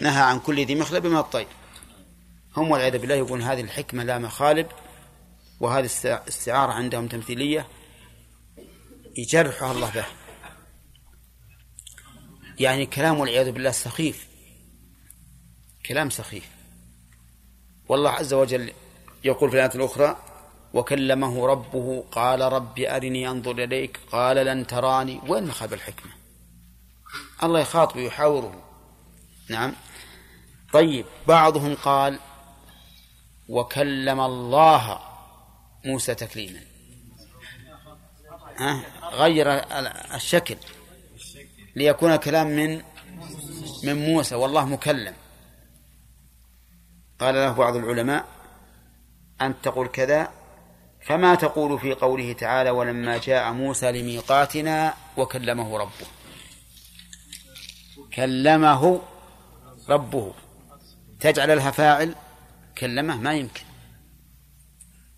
نهى عن كل ذي مخلب من الطير هم والعياذ بالله يقول هذه الحكمة لا مخالب وهذه استعارة عندهم تمثيلية يجرحها الله به. يعني كلام والعياذ بالله سخيف. كلام سخيف. والله عز وجل يقول في الآية الأخرى وكلمه ربه قال رب أرني أنظر إليك قال لن تراني. وين مخاب الحكمة؟ الله يخاطب يحاوره نعم. طيب بعضهم قال وكلم الله موسى تكليما. ها؟ غير الشكل. ليكون كلام من من موسى والله مكلم. قال له بعض العلماء أن تقول كذا فما تقول في قوله تعالى ولما جاء موسى لميقاتنا وكلمه ربه كلمه ربه. تجعل لها فاعل؟ كلمة ما يمكن.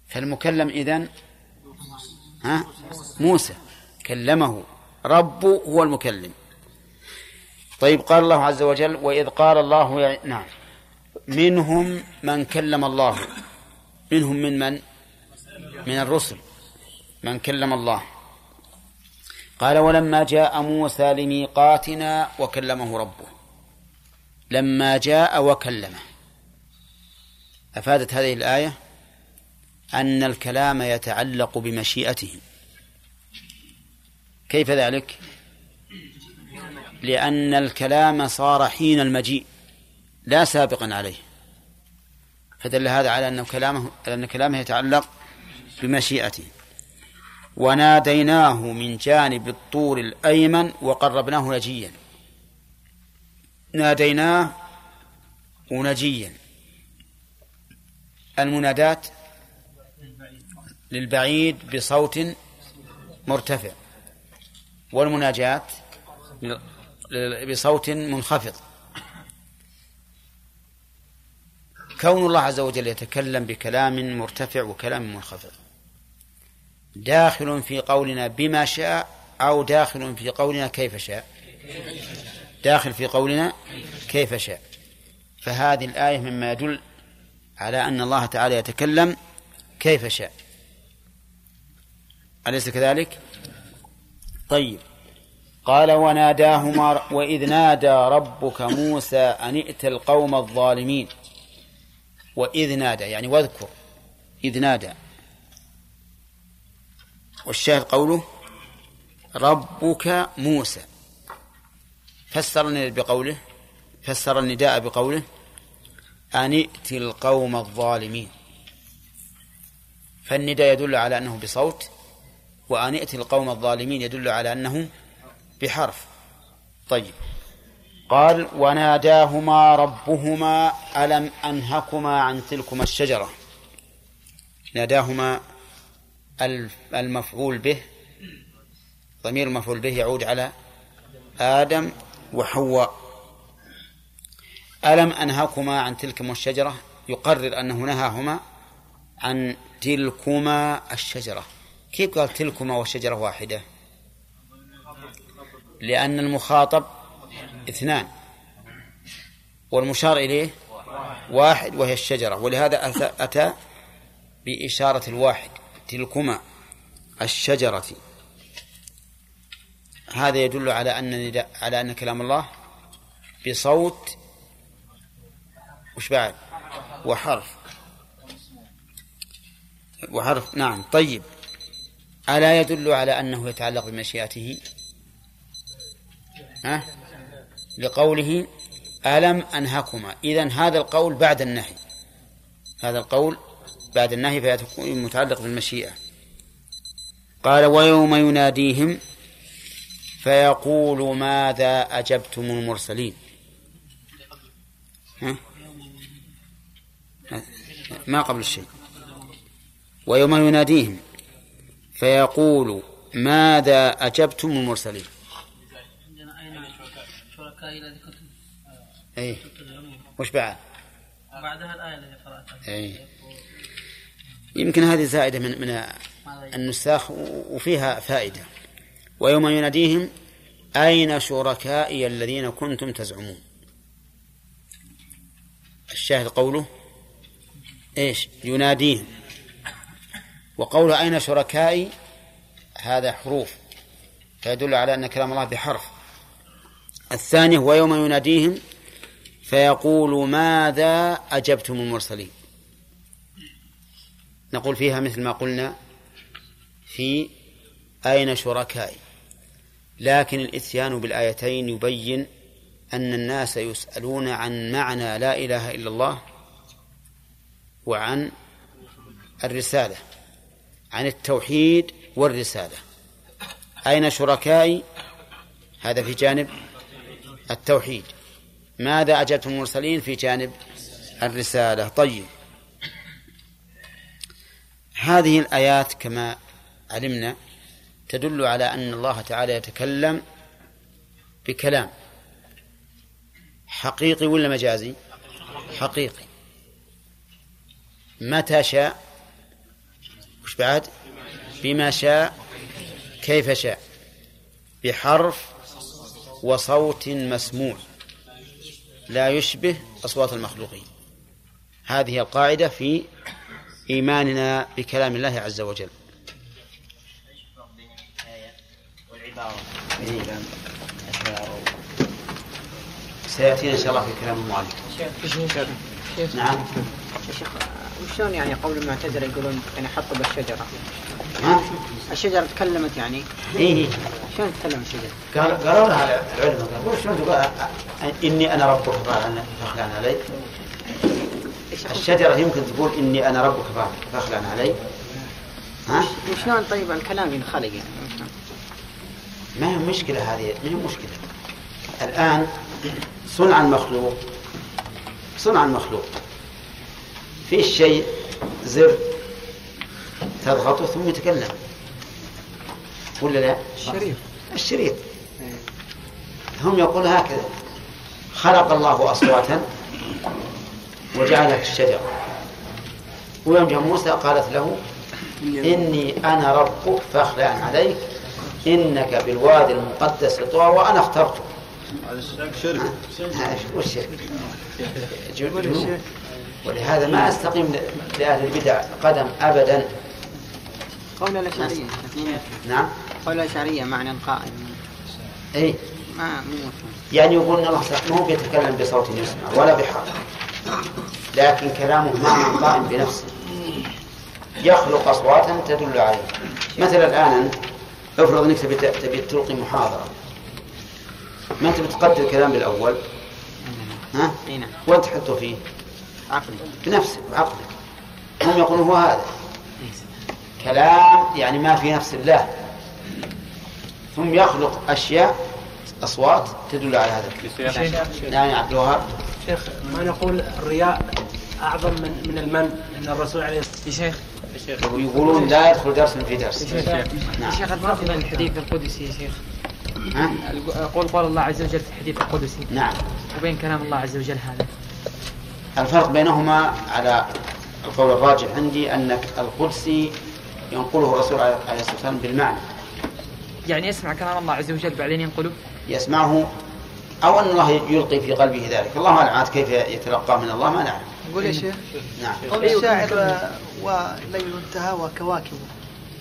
فالمكلم إذن ها؟ موسى. كلمه ربه هو المكلم. طيب قال الله عز وجل وإذ قال الله نعم. منهم من كلم الله. منهم من من؟ من الرسل. من كلم الله. قال ولما جاء موسى لميقاتنا وكلمه ربه. لما جاء وكلمه. أفادت هذه الآية؟ أن الكلام يتعلق بمشيئته كيف ذلك؟ لأن الكلام صار حين المجيء لا سابقا عليه. فدل هذا على أن كلامه أن كلامه يتعلق بمشيئته. وناديناه من جانب الطور الأيمن وقربناه نجيا. ناديناه ونجيا. المنادات للبعيد بصوت مرتفع والمناجات بصوت منخفض. كون الله عز وجل يتكلم بكلام مرتفع وكلام منخفض. داخل في قولنا بما شاء أو داخل في قولنا كيف شاء. داخل في قولنا كيف شاء. فهذه الآية مما يدل على أن الله تعالى يتكلم كيف شاء. أليس كذلك؟ طيب. قال وناداهما وإذ نادى ربك موسى أن ائت القوم الظالمين. وإذ نادى يعني واذكر إذ نادى. والشاهد قوله ربك موسى. فسر بقوله فسر النداء بقوله أن ائت القوم الظالمين. فالنداء يدل على أنه بصوت وأن ائت القوم الظالمين يدل على أنه بحرف. طيب. قال وناداهما ربهما ألم أنهكما عن تلكما الشجرة؟ ناداهما المفعول به ضمير المفعول به يعود على آدم وحواء. ألم أنهكما عن تلكما الشجرة؟ يقرر أنه نهاهما عن تلكما الشجرة. كيف قال تلكما والشجرة واحدة؟ لأن المخاطب اثنان. والمشار إليه واحد وهي الشجرة. ولهذا أتى بإشارة الواحد. تلكما الشجرة. هذا يدل على أن على أن كلام الله بصوت وش بعد؟ وحرف. وحرف نعم طيب. ألا يدل على أنه يتعلق بمشيئته؟ ها؟ لقوله ألم أنهكما. إذن هذا القول بعد النهي. هذا القول بعد النهي فيكون متعلق بالمشيئة. قال ويوم يناديهم فيقول ماذا أجبتم المرسلين؟ ها؟ ما قبل الشيء. ويوم يناديهم فيقول ماذا أجبتم المرسلين؟ اي وش بعد؟ بعدها الآية التي قرأتها يمكن هذه زائدة من من النساخ وفيها فائدة. ويوم يناديهم أين شركائي الذين كنتم تزعمون؟ الشاهد قوله إيش؟ يناديهم. وقوله أين شركائي؟ هذا حروف فيدل على أن كلام الله بحرف. الثاني هو يوم يناديهم فيقول ماذا أجبتم المرسلين؟ نقول فيها مثل ما قلنا في أين شركائي؟ لكن الإتيان بالآيتين يبين أن الناس يسألون عن معنى لا إله إلا الله وعن الرسالة عن التوحيد والرسالة. أين شركائي؟ هذا في جانب التوحيد. ماذا أجبتم المرسلين؟ في جانب الرسالة. طيب. هذه الآيات كما علمنا تدل على أن الله تعالى يتكلم بكلام. حقيقي ولا مجازي؟ حقيقي. متى شاء؟ وش بعد؟ بما شاء كيف شاء؟ بحرف وصوت مسموع. لا يشبه أصوات المخلوقين. هذه القاعدة في إيماننا بكلام الله عز وجل. سيأتينا إن شاء الله في كلام المؤلف نعم. وشلون يعني قول المعتزلة يقولون يعني حطوا بالشجرة؟ ها؟ الشجرة تكلمت يعني؟ إيه شلون تتكلم الشجرة؟ قال قالوا لها العلماء قالوا شلون تقول إني أنا ربك فاخلعن علي؟ الشجرة يمكن تقول إني أنا ربك فاخلعن علي. ها؟ وشلون طيب الكلام ينخلق يعني؟ ما هي مشكلة هذه؟ ما هي مشكلة؟ الآن صنع المخلوق صنع المخلوق. في شيء زر تضغطه ثم يتكلم. ولا لا؟ الشريط. الشريط. هم يقول هكذا. خلق الله أصواتا وجعلها في الشجرة ويوم جاء موسى قالت له إني أنا ربك فأخلع عليك. إنك بالوادي المقدس طوى وأنا اخترتك شرك. وش ولهذا ما أستقيم لأهل البدع قدم أبدا. قول الأشعرية نعم. قول الأشعرية معنى القائم. أي ما يعني يقول ان الله مو بيتكلم بصوت يسمع ولا بحرف لكن كلامه معنى قائم بنفسه. يخلق أصواتا تدل عليه. مثلا الآن افرض انك تبي تبي تلقي محاضرة. ما انت بتقدر الكلام بالأول؟ ها؟ نعم. وين تحطه فيه؟ عقلي. بنفسك بعقلك. هم يقولون هو هذا. كلام يعني ما في نفس الله. ثم يخلق أشياء أصوات تدل على هذا. نعم عبد الوهاب. شيخ ما نقول الرياء أعظم من من المن أن الرسول عليه الصلاة والسلام يقولون لا يدخل درس في درس. نعم. شيخ الفرق بين الحديث القدسي يا شيخ. ها؟ أقول قول الله عز وجل في الحديث القدسي. نعم. وبين كلام الله عز وجل هذا. الفرق بينهما على القول الراجح عندي أن القدسي ينقله الرسول عليه الصلاة والسلام بالمعنى. يعني يسمع كلام الله عز وجل بعدين ينقله؟ يسمعه أو أن الله يلقي في قلبه ذلك. الله أعلم كيف يتلقاه من الله ما نعلم قول يا شيخ. نعم. قول الشاعر وليل انتهى وكواكب.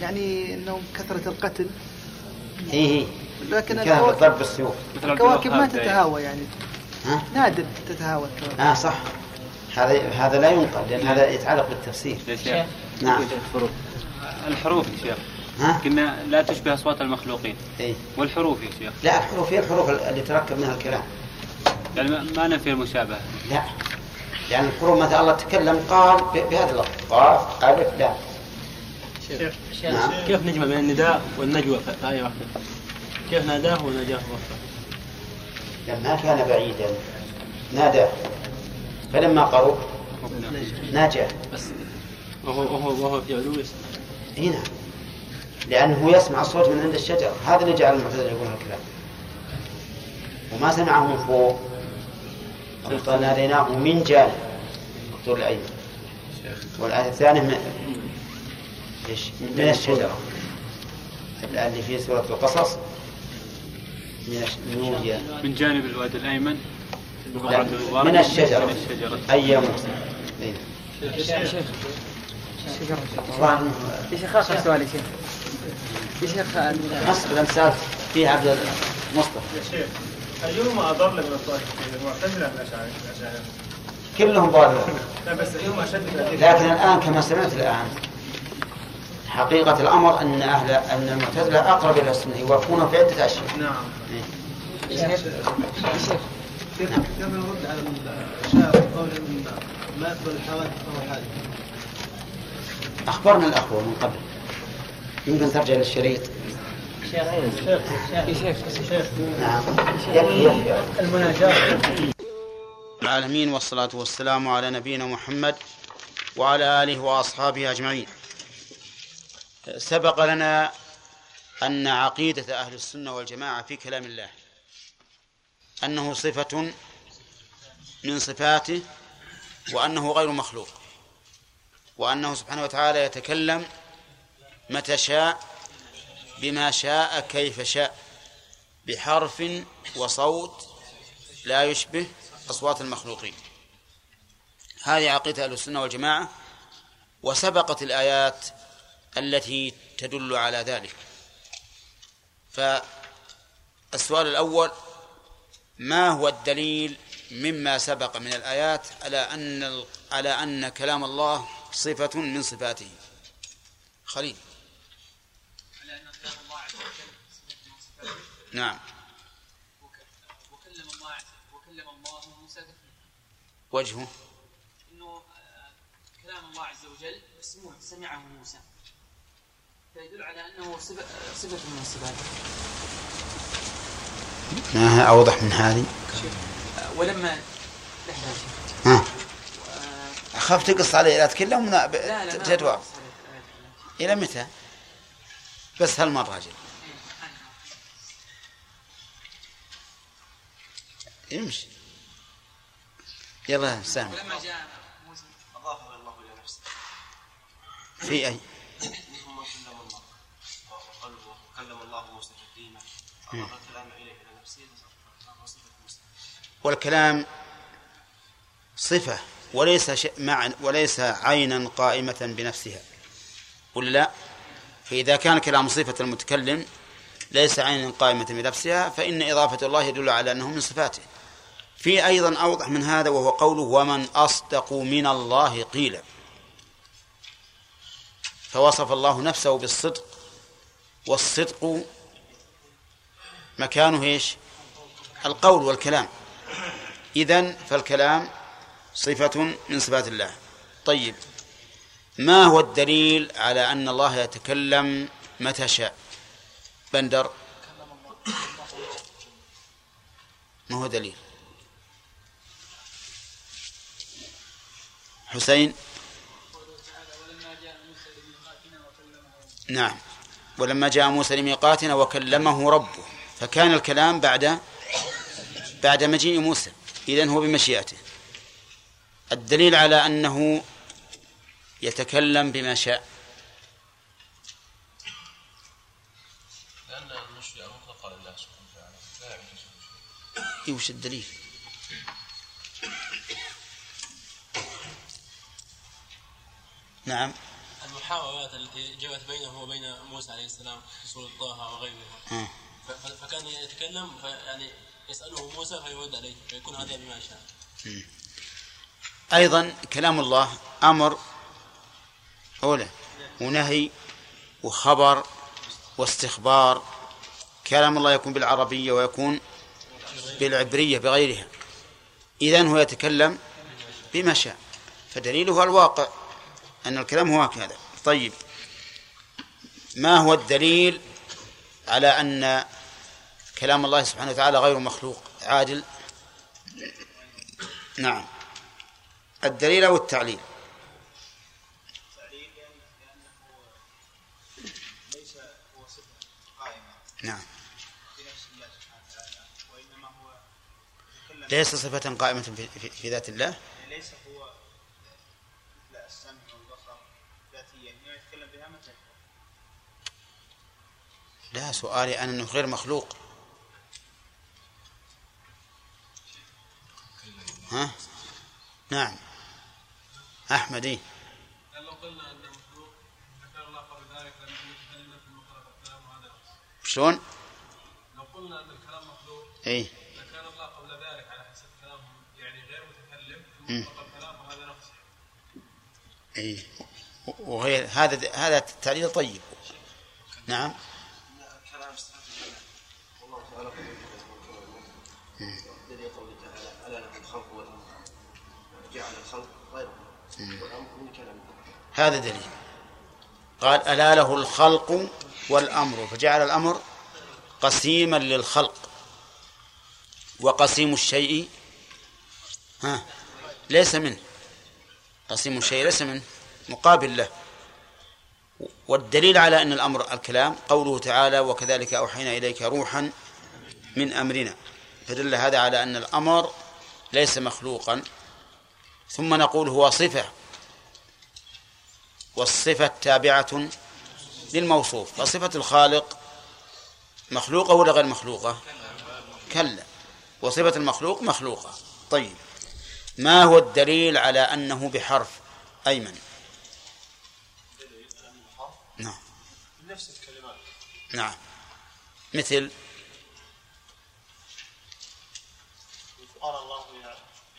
يعني انه كثرة القتل. إيه لكن كان بالضرب بالسيوف الكواكب ما تتهاوى يعني. ها؟ نادر تتهاوى الكواكب. آه صح. هذا هذا لا ينقل لأن هذا يتعلق بالتفسير. نعم. الحروف. يا شيخ. ها؟ كنا لا تشبه أصوات المخلوقين. إيه؟ والحروف يا شيخ. لا الحروف هي الحروف اللي تركب منها الكلام. يعني ما- نفي المشابهة. لا. يعني الحروف مثلا الله تكلم قال بهذا اللفظ. قاف ألف لا. نعم. كيف نجمع بين النداء والنجوى في آية واحدة؟ كيف ناداه ونجاه وفقه؟ لما كان بعيدا ناداه فلما قرب ناجاه بس وهو وهو وهو في علو يسمع. هنا لأنه يسمع الصوت من عند الشجرة هذا اللي جعل المعتزلة يقول الكلام وما سمعه من فوق. قال ناديناه من جانب الطول الأيمن والآية الثانية من إيش؟ من الشجرة. اللي في سورة القصص. من من من جانب الوادي الأيمن. من الشجرة. أي موسى إيه. يا شيخ. يا شيخ. اخر سؤال يا شيخ يا شيخ. أصبر أنت سألت فيه عبد المصطفى. يا شيخ أيهما أضر من الطائفتين المعتزلة أم الأشاعرة؟ كلهم ضالون لا بس أيهما أشد؟ لكن الآن كما سمعت الآن حقيقة الأمر أن أهل أن المعتزلة أقرب إلى السنة يوافقون في عدة أشياء. نعم. يا شيخ يا شيخ كيف كيف نرد على الشاعر قول إن ما يقبل الحوادث فهو حادث؟ أخبرنا الأخوة من قبل يمكن ترجع للشريط. شيخ نعم يكفي يكفي المناجاة العالمين والصلاة والسلام على نبينا محمد وعلى آله وأصحابه أجمعين. سبق لنا أن عقيدة أهل السنة والجماعة في كلام الله أنه صفة من صفاته وأنه غير مخلوق وأنه سبحانه وتعالى يتكلم متى شاء بما شاء كيف شاء بحرف وصوت لا يشبه أصوات المخلوقين. هذه عقيدة أهل السنة والجماعة وسبقت الآيات التي تدل على ذلك. فالسؤال الأول ما هو الدليل مما سبق من الآيات على أن على أن كلام الله صفة من صفاته؟ خليل على ان كلام الله عز وجل صفه من صفاته نعم. وك- وكلم الله وكلم الله موسى تكليما. وجهه. إنه آه، كلام الله عز وجل مسموع سمعه موسى. فيدل على أنه صفه آه، صفة من صفاته ما هي أوضح من هذه؟ آه، ولما ها. أخاف تقص علي لا تكلم لا لا الآية. إلى متى؟ بس هالمرة أجل يمشي يلا سام ولما جاء موسى أضافه الله إلى نفسه في أي؟ كلم الله الله موسى تكليما أضاف الكلام إليه إلى نفسه والكلام صفة وليس ش... مع وليس عينا قائمة بنفسها. ولا لا؟ فإذا كان كلام صفة المتكلم ليس عينا قائمة بنفسها فإن إضافة الله يدل على أنه من صفاته. في أيضا أوضح من هذا وهو قوله ومن أصدق من الله قيلا. فوصف الله نفسه بالصدق والصدق مكانه إيش؟ القول والكلام. إذن فالكلام صفة من صفات الله. طيب ما هو الدليل على أن الله يتكلم متى شاء؟ بندر. ما هو دليل؟ حسين. نعم. ولما جاء موسى لميقاتنا وكلمه ربه. فكان الكلام بعد بعد مجيء موسى. إذن هو بمشيئته. الدليل على أنه يتكلم بما شاء. لأن المشيئة مطلقة لله سبحانه وتعالى. لا يعجز إيه وش الدليل؟ نعم. المحاورات التي جرت بينه وبين موسى عليه السلام في سورة طه وغيرها. آه. فكان يتكلم يعني يسأله موسى فيرد عليه فيكون هذا بما شاء أيضا كلام الله أمر أولى ونهي وخبر واستخبار. كلام الله يكون بالعربية ويكون بالعبرية بغيرها. إذن هو يتكلم بما شاء. فدليله الواقع. أن الكلام هو هكذا. طيب. ما هو الدليل على أن كلام الله سبحانه وتعالى غير مخلوق؟ عادل؟ نعم. الدليل أو التعليل؟ نعم. ليس صفة قائمة في ذات الله ليس هو مثل السمع والبصر ذاتيا إنما يتكلم بها متى لا سؤالي أنا أنه غير مخلوق. ها؟ نعم. أحمد إيه لو قلنا انه مخلوق الله قبل ذلك شلون؟ لو قلنا ان الكلام مخلوق إيه. الله قبل ذلك على حسب كلامهم يعني غير متكلم. ثم قبل الكلام وهذا نقص إيه. وغير هذا هذا التعليل طيب. نعم الكلام صفات الجمع والله تعالى دليل قوله تعالى الا له الخلق والامر جعل الخلق غير والأمر من كلامه هذا دليل. قال ألا له الخلق والأمر. فجعل الأمر قسيما للخلق وقسيم الشيء. ها ليس منه. قسيم الشيء ليس منه مقابل له. والدليل على أن الأمر الكلام قوله تعالى وكذلك أوحينا إليك روحا من أمرنا. فدل هذا على أن الأمر ليس مخلوقا. ثم نقول هو صفة والصفة تابعة للموصوف فصفة الخالق مخلوقة ولا غير مخلوقة؟ كلا. وصفة المخلوق مخلوقة. طيب. ما هو الدليل على أنه بحرف أيمن؟ نعم. نفس الكلمات. نعم. مثل؟ قال الله يا.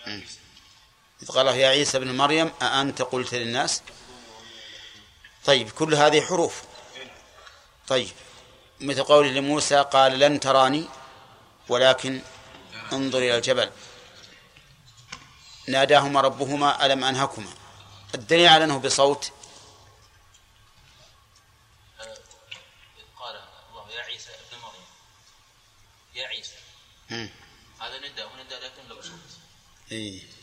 عيسى. إذ قال يا عيسى ابن مريم أأنت قلت للناس؟ طيب كل هذه حروف. طيب مثل قول لموسى قال لن تراني ولكن انظر إلى الجبل. ناداهما ربهما ألم أنهكما؟ الدليل على أنه بصوت. قال الله يا عيسى ابن مريم. يا عيسى. هذا ندى وندى لكن لو صوت. إيه.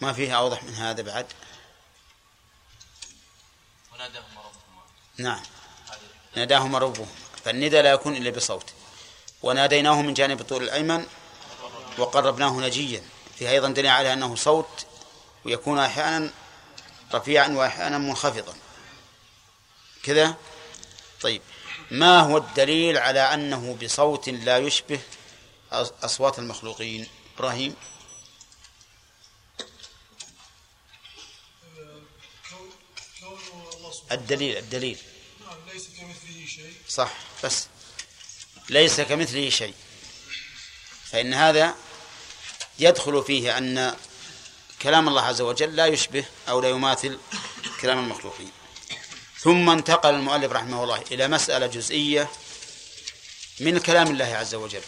ما فيها أوضح من هذا بعد؟ وناداهما ربهما. نعم. ناداهما ربهما. فالندى لا يكون إلا بصوت. وناديناه من جانب الطول الأيمن وقربناه نجيا. فيها أيضا دليل على أنه صوت ويكون أحيانا رفيعا وأحيانا منخفضا. كذا؟ طيب. ما هو الدليل على أنه بصوت لا يشبه أص- أصوات المخلوقين؟ إبراهيم كون كون الله سبحانه الدليل الدليل. وتعالى ليس كمثله شيء. صح بس. ليس كمثله شيء. فإن هذا يدخل فيه أن كلام الله عز وجل لا يشبه أو لا يماثل كلام المخلوقين. ثم انتقل المؤلف رحمه الله إلى مسألة جزئية من كلام الله عز وجل.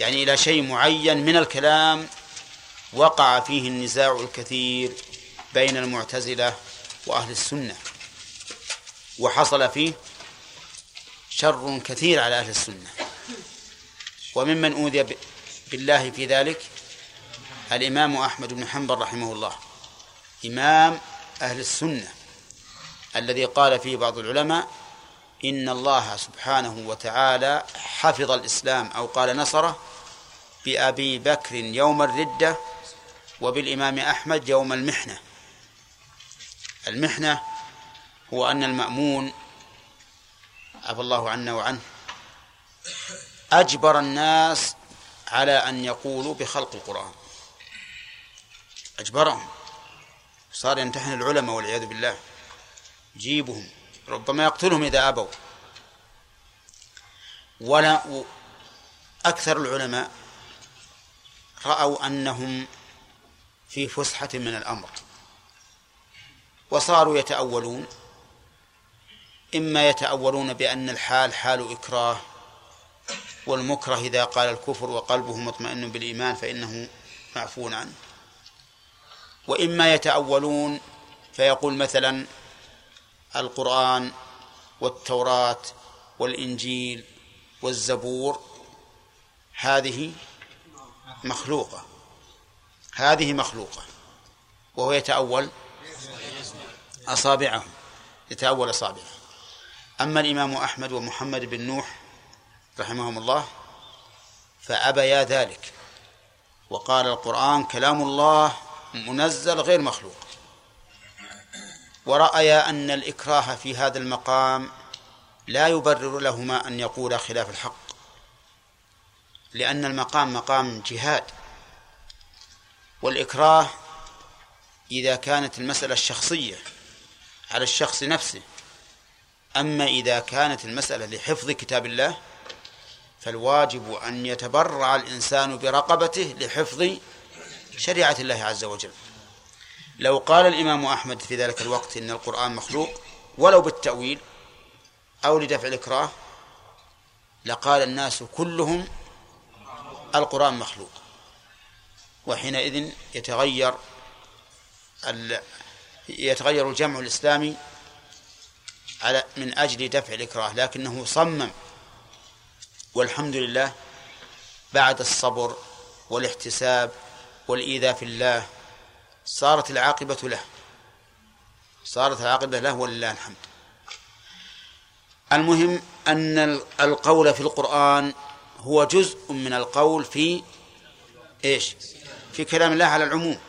يعني إلى شيء معين من الكلام وقع فيه النزاع الكثير بين المعتزلة وأهل السنة. وحصل فيه شر كثير على أهل السنة. وممن أوذي بالله في ذلك الإمام أحمد بن حنبل رحمه الله. إمام أهل السنة. الذي قال فيه بعض العلماء إن الله سبحانه وتعالى حفظ الإسلام أو قال نصره بأبي بكر يوم الردة وبالإمام أحمد يوم المحنة. المحنة هو أن المأمون عفى الله عنا وعنه أجبر الناس على أن يقولوا بخلق القرآن. أجبرهم. صار يمتحن العلماء والعياذ بالله. يجيبهم ربما يقتلهم إذا أبوا. ولا أكثر العلماء رأوا أنهم في فسحة من الأمر. وصاروا يتأولون. إما يتأولون بأن الحال حال إكراه والمكره إذا قال الكفر وقلبه مطمئن بالإيمان فإنه معفو عنه. وإما يتأولون فيقول مثلا القرآن والتوراة والإنجيل والزبور هذه مخلوقة هذه مخلوقة وهو يتأول أصابعه يتأول أصابعه أما الإمام أحمد ومحمد بن نوح رحمهم الله فأبيا ذلك. وقال القرآن كلام الله منزل غير مخلوق. ورأيا أن الإكراه في هذا المقام لا يبرر لهما أن يقولا خلاف الحق لأن المقام مقام جهاد. والإكراه إذا كانت المسألة الشخصية على الشخص نفسه. أما إذا كانت المسألة لحفظ كتاب الله فالواجب أن يتبرع الإنسان برقبته لحفظ شريعة الله عز وجل. لو قال الإمام أحمد في ذلك الوقت إن القرآن مخلوق ولو بالتأويل أو لدفع الإكراه لقال الناس كلهم القرآن مخلوق. وحينئذ يتغير يتغير الجمع الإسلامي على من أجل دفع الإكراه لكنه صمم والحمد لله بعد الصبر والاحتساب والإيذاء في الله صارت العاقبة له. صارت العاقبة له ولله الحمد. المهم أن القول في القرآن هو جزء من القول في إيش؟ في كلام الله على العموم.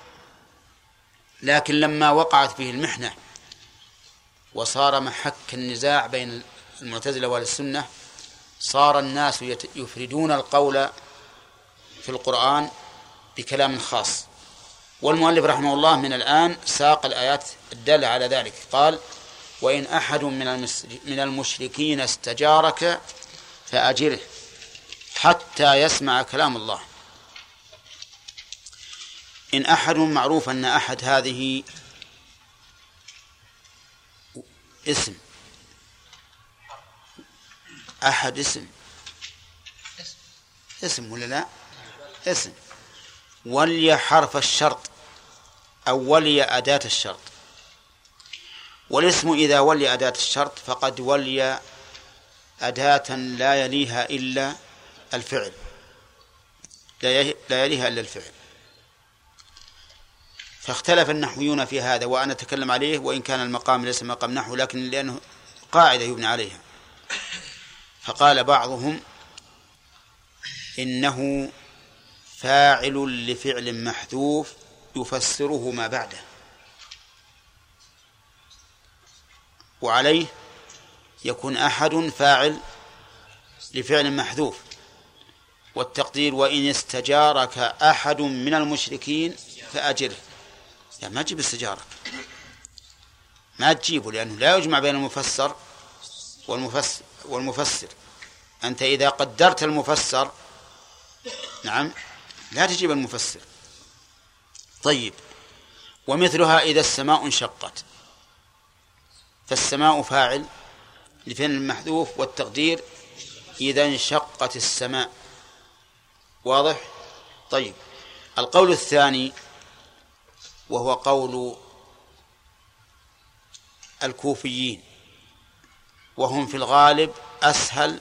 لكن لما وقعت فيه المحنة وصار محك النزاع بين المعتزلة والسنة صار الناس يفردون القول في القرآن بكلام خاص. والمؤلف رحمه الله من الآن ساق الآيات الدالة على ذلك. قال وإن أحد من من المشركين استجارك فأجره حتى يسمع كلام الله. إن أحد معروف أن أحد هذه اسم. أحد اسم. اسم ولا لا؟ اسم. ولي حرف الشرط أو ولي أداة الشرط. والاسم إذا ولي أداة الشرط فقد ولي أداة لا يليها إلا الفعل. لا يليها إلا الفعل. فاختلف النحويون في هذا وأنا أتكلم عليه وإن كان المقام ليس مقام نحو لكن لأنه قاعدة يبنى عليها. فقال بعضهم إنه فاعل لفعل محذوف يفسره ما بعده. وعليه يكون أحد فاعل لفعل محذوف. والتقدير وإن استجارك أحد من المشركين فأجره. يعني ما تجيب استجارة. ما تجيبه لأنه لا يجمع بين المفسر والمفسر والمفسر. أنت إذا قدرت المفسر نعم لا تجيب المفسر. طيب ومثلها إذا السماء انشقت. فالسماء فاعل لفعل المحذوف والتقدير إذا انشقت السماء. واضح؟ طيب القول الثاني وهو قول الكوفيين وهم في الغالب أسهل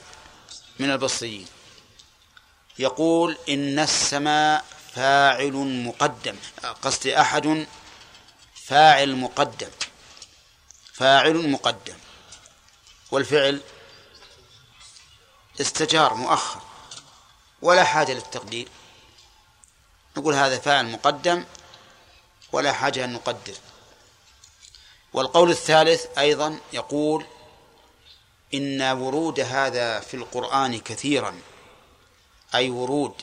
من البصريين. يقول إن السماء فاعل مقدم قصدي أحد فاعل مقدم فاعل مقدم. والفعل استجار مؤخر ولا حاجة للتقدير. نقول هذا فاعل مقدم ولا حاجة أن نقدر. والقول الثالث أيضا يقول إن ورود هذا في القرآن كثيرا أي ورود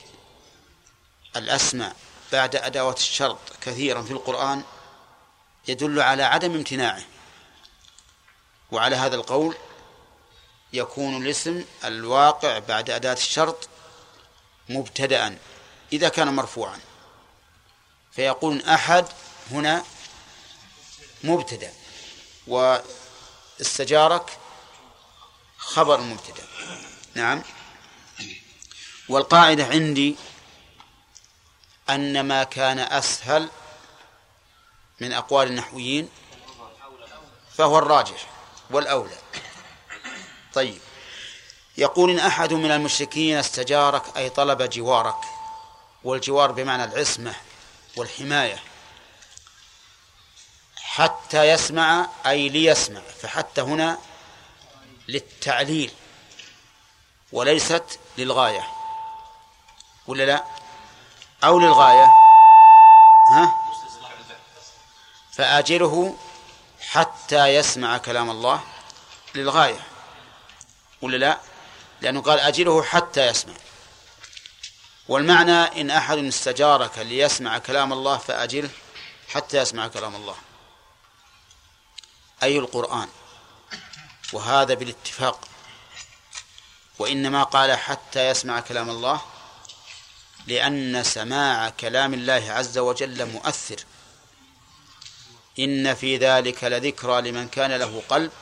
الأسماء بعد أدوات الشرط كثيرا في القرآن يدل على عدم امتناعه. وعلى هذا القول يكون الاسم الواقع بعد أداة الشرط مبتدأ إذا كان مرفوعا. فيقول أحد هنا مبتدأ واستجارك خبر مبتدأ. نعم. والقاعدة عندي أن ما كان أسهل من أقوال النحويين فهو الراجح والأولى. طيب. يقول إن أحد من المشركين استجارك أي طلب جوارك والجوار بمعنى العصمة والحماية. حتى يسمع أي ليسمع فحتى هنا للتعليل وليست للغاية. ولا لا؟ أو للغاية. ها؟ فآجله حتى يسمع كلام الله للغاية. ولا لا؟ لأنه قال أجله حتى يسمع. والمعنى إن أحد استجارك ليسمع كلام الله فأجله حتى يسمع كلام الله. أي القرآن؟ وهذا بالاتفاق. وإنما قال حتى يسمع كلام الله لأن سماع كلام الله عز وجل مؤثر. إن في ذلك لذكرى لمن كان له قلب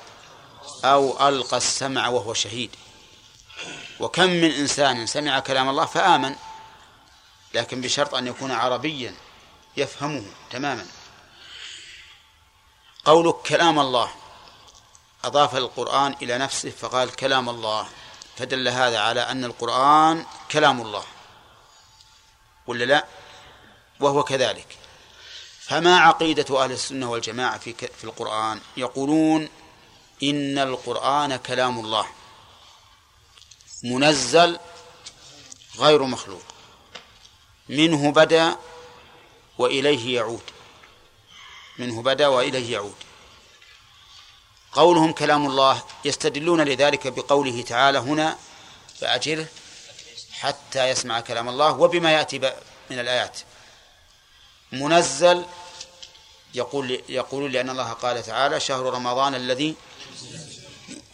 أو ألقى السمع وهو شهيد. وكم من إنسان سمع كلام الله فآمن. لكن بشرط أن يكون عربيا يفهمه تماما. قولك كلام الله. أضاف القرآن إلى نفسه فقال كلام الله. فدل هذا على أن القرآن كلام الله. ولا لا؟ وهو كذلك. فما عقيدة أهل السنة والجماعة في في القرآن؟ يقولون إن القرآن كلام الله. منزل غير مخلوق. منه بدا وإليه يعود. منه بدا وإليه يعود. قولهم كلام الله يستدلون لذلك بقوله تعالى هنا فأجله حتى يسمع كلام الله وبما يأتي من الآيات. منزل يقول يقولون لأن الله قال تعالى شهر رمضان الذي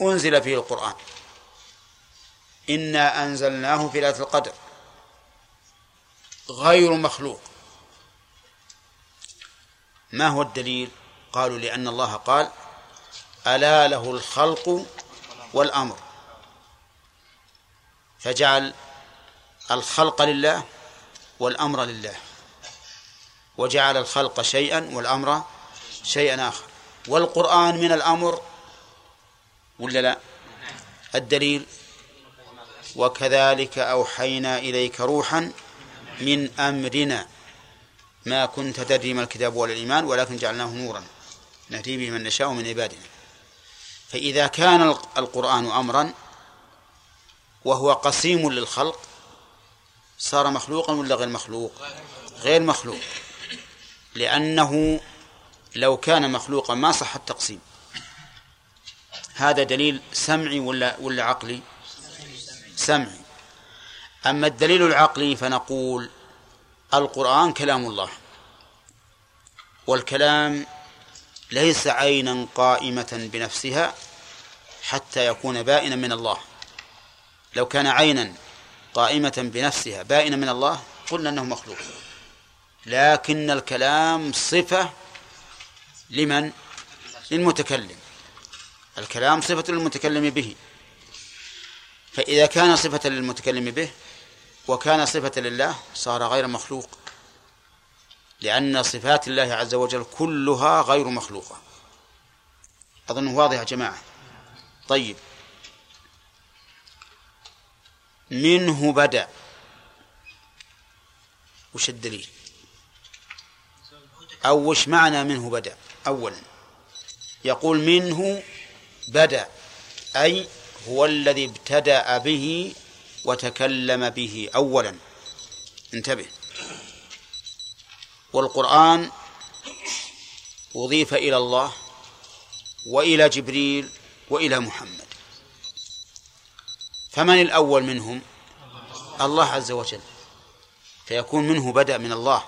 أنزل فيه القرآن. إنا أنزلناه في ليلة القدر. غير مخلوق. ما هو الدليل؟ قالوا لأن الله قال ألا له الخلق والأمر. فجعل الخلق لله والأمر لله. وجعل الخلق شيئا والأمر شيئا آخر. والقرآن من الأمر ولا لا؟ الدليل وكذلك أوحينا إليك روحا من أمرنا. ما كنت تدري ما الكتاب ولا الإيمان ولكن جعلناه نورا. نهدي به من نشاء من عبادنا. فإذا كان القرآن أمرا وهو قسيم للخلق صار مخلوقا ولا غير مخلوق؟ غير مخلوق. لأنه لو كان مخلوقا ما صح التقسيم. هذا دليل سمعي ولا ولا عقلي؟ سمعي. أما الدليل العقلي فنقول القرآن كلام الله والكلام ليس عينا قائمة بنفسها حتى يكون بائنا من الله. لو كان عينا قائمة بنفسها بائنا من الله قلنا أنه مخلوق. لكن الكلام صفة لمن؟ للمتكلم. الكلام صفة للمتكلم به. فإذا كان صفة للمتكلم به وكان صفة لله صار غير مخلوق لأن صفات الله عز وجل كلها غير مخلوقة. أظن واضح يا جماعة. طيب. منه بدأ. وش الدليل؟ أو وش معنى منه بدأ؟ أولا يقول منه بدأ أي هو الذي ابتدأ به وتكلم به أولا. انتبه. والقرآن أضيف إلى الله وإلى جبريل وإلى محمد. فمن الأول منهم؟ الله عز وجل. فيكون منه بدأ من الله.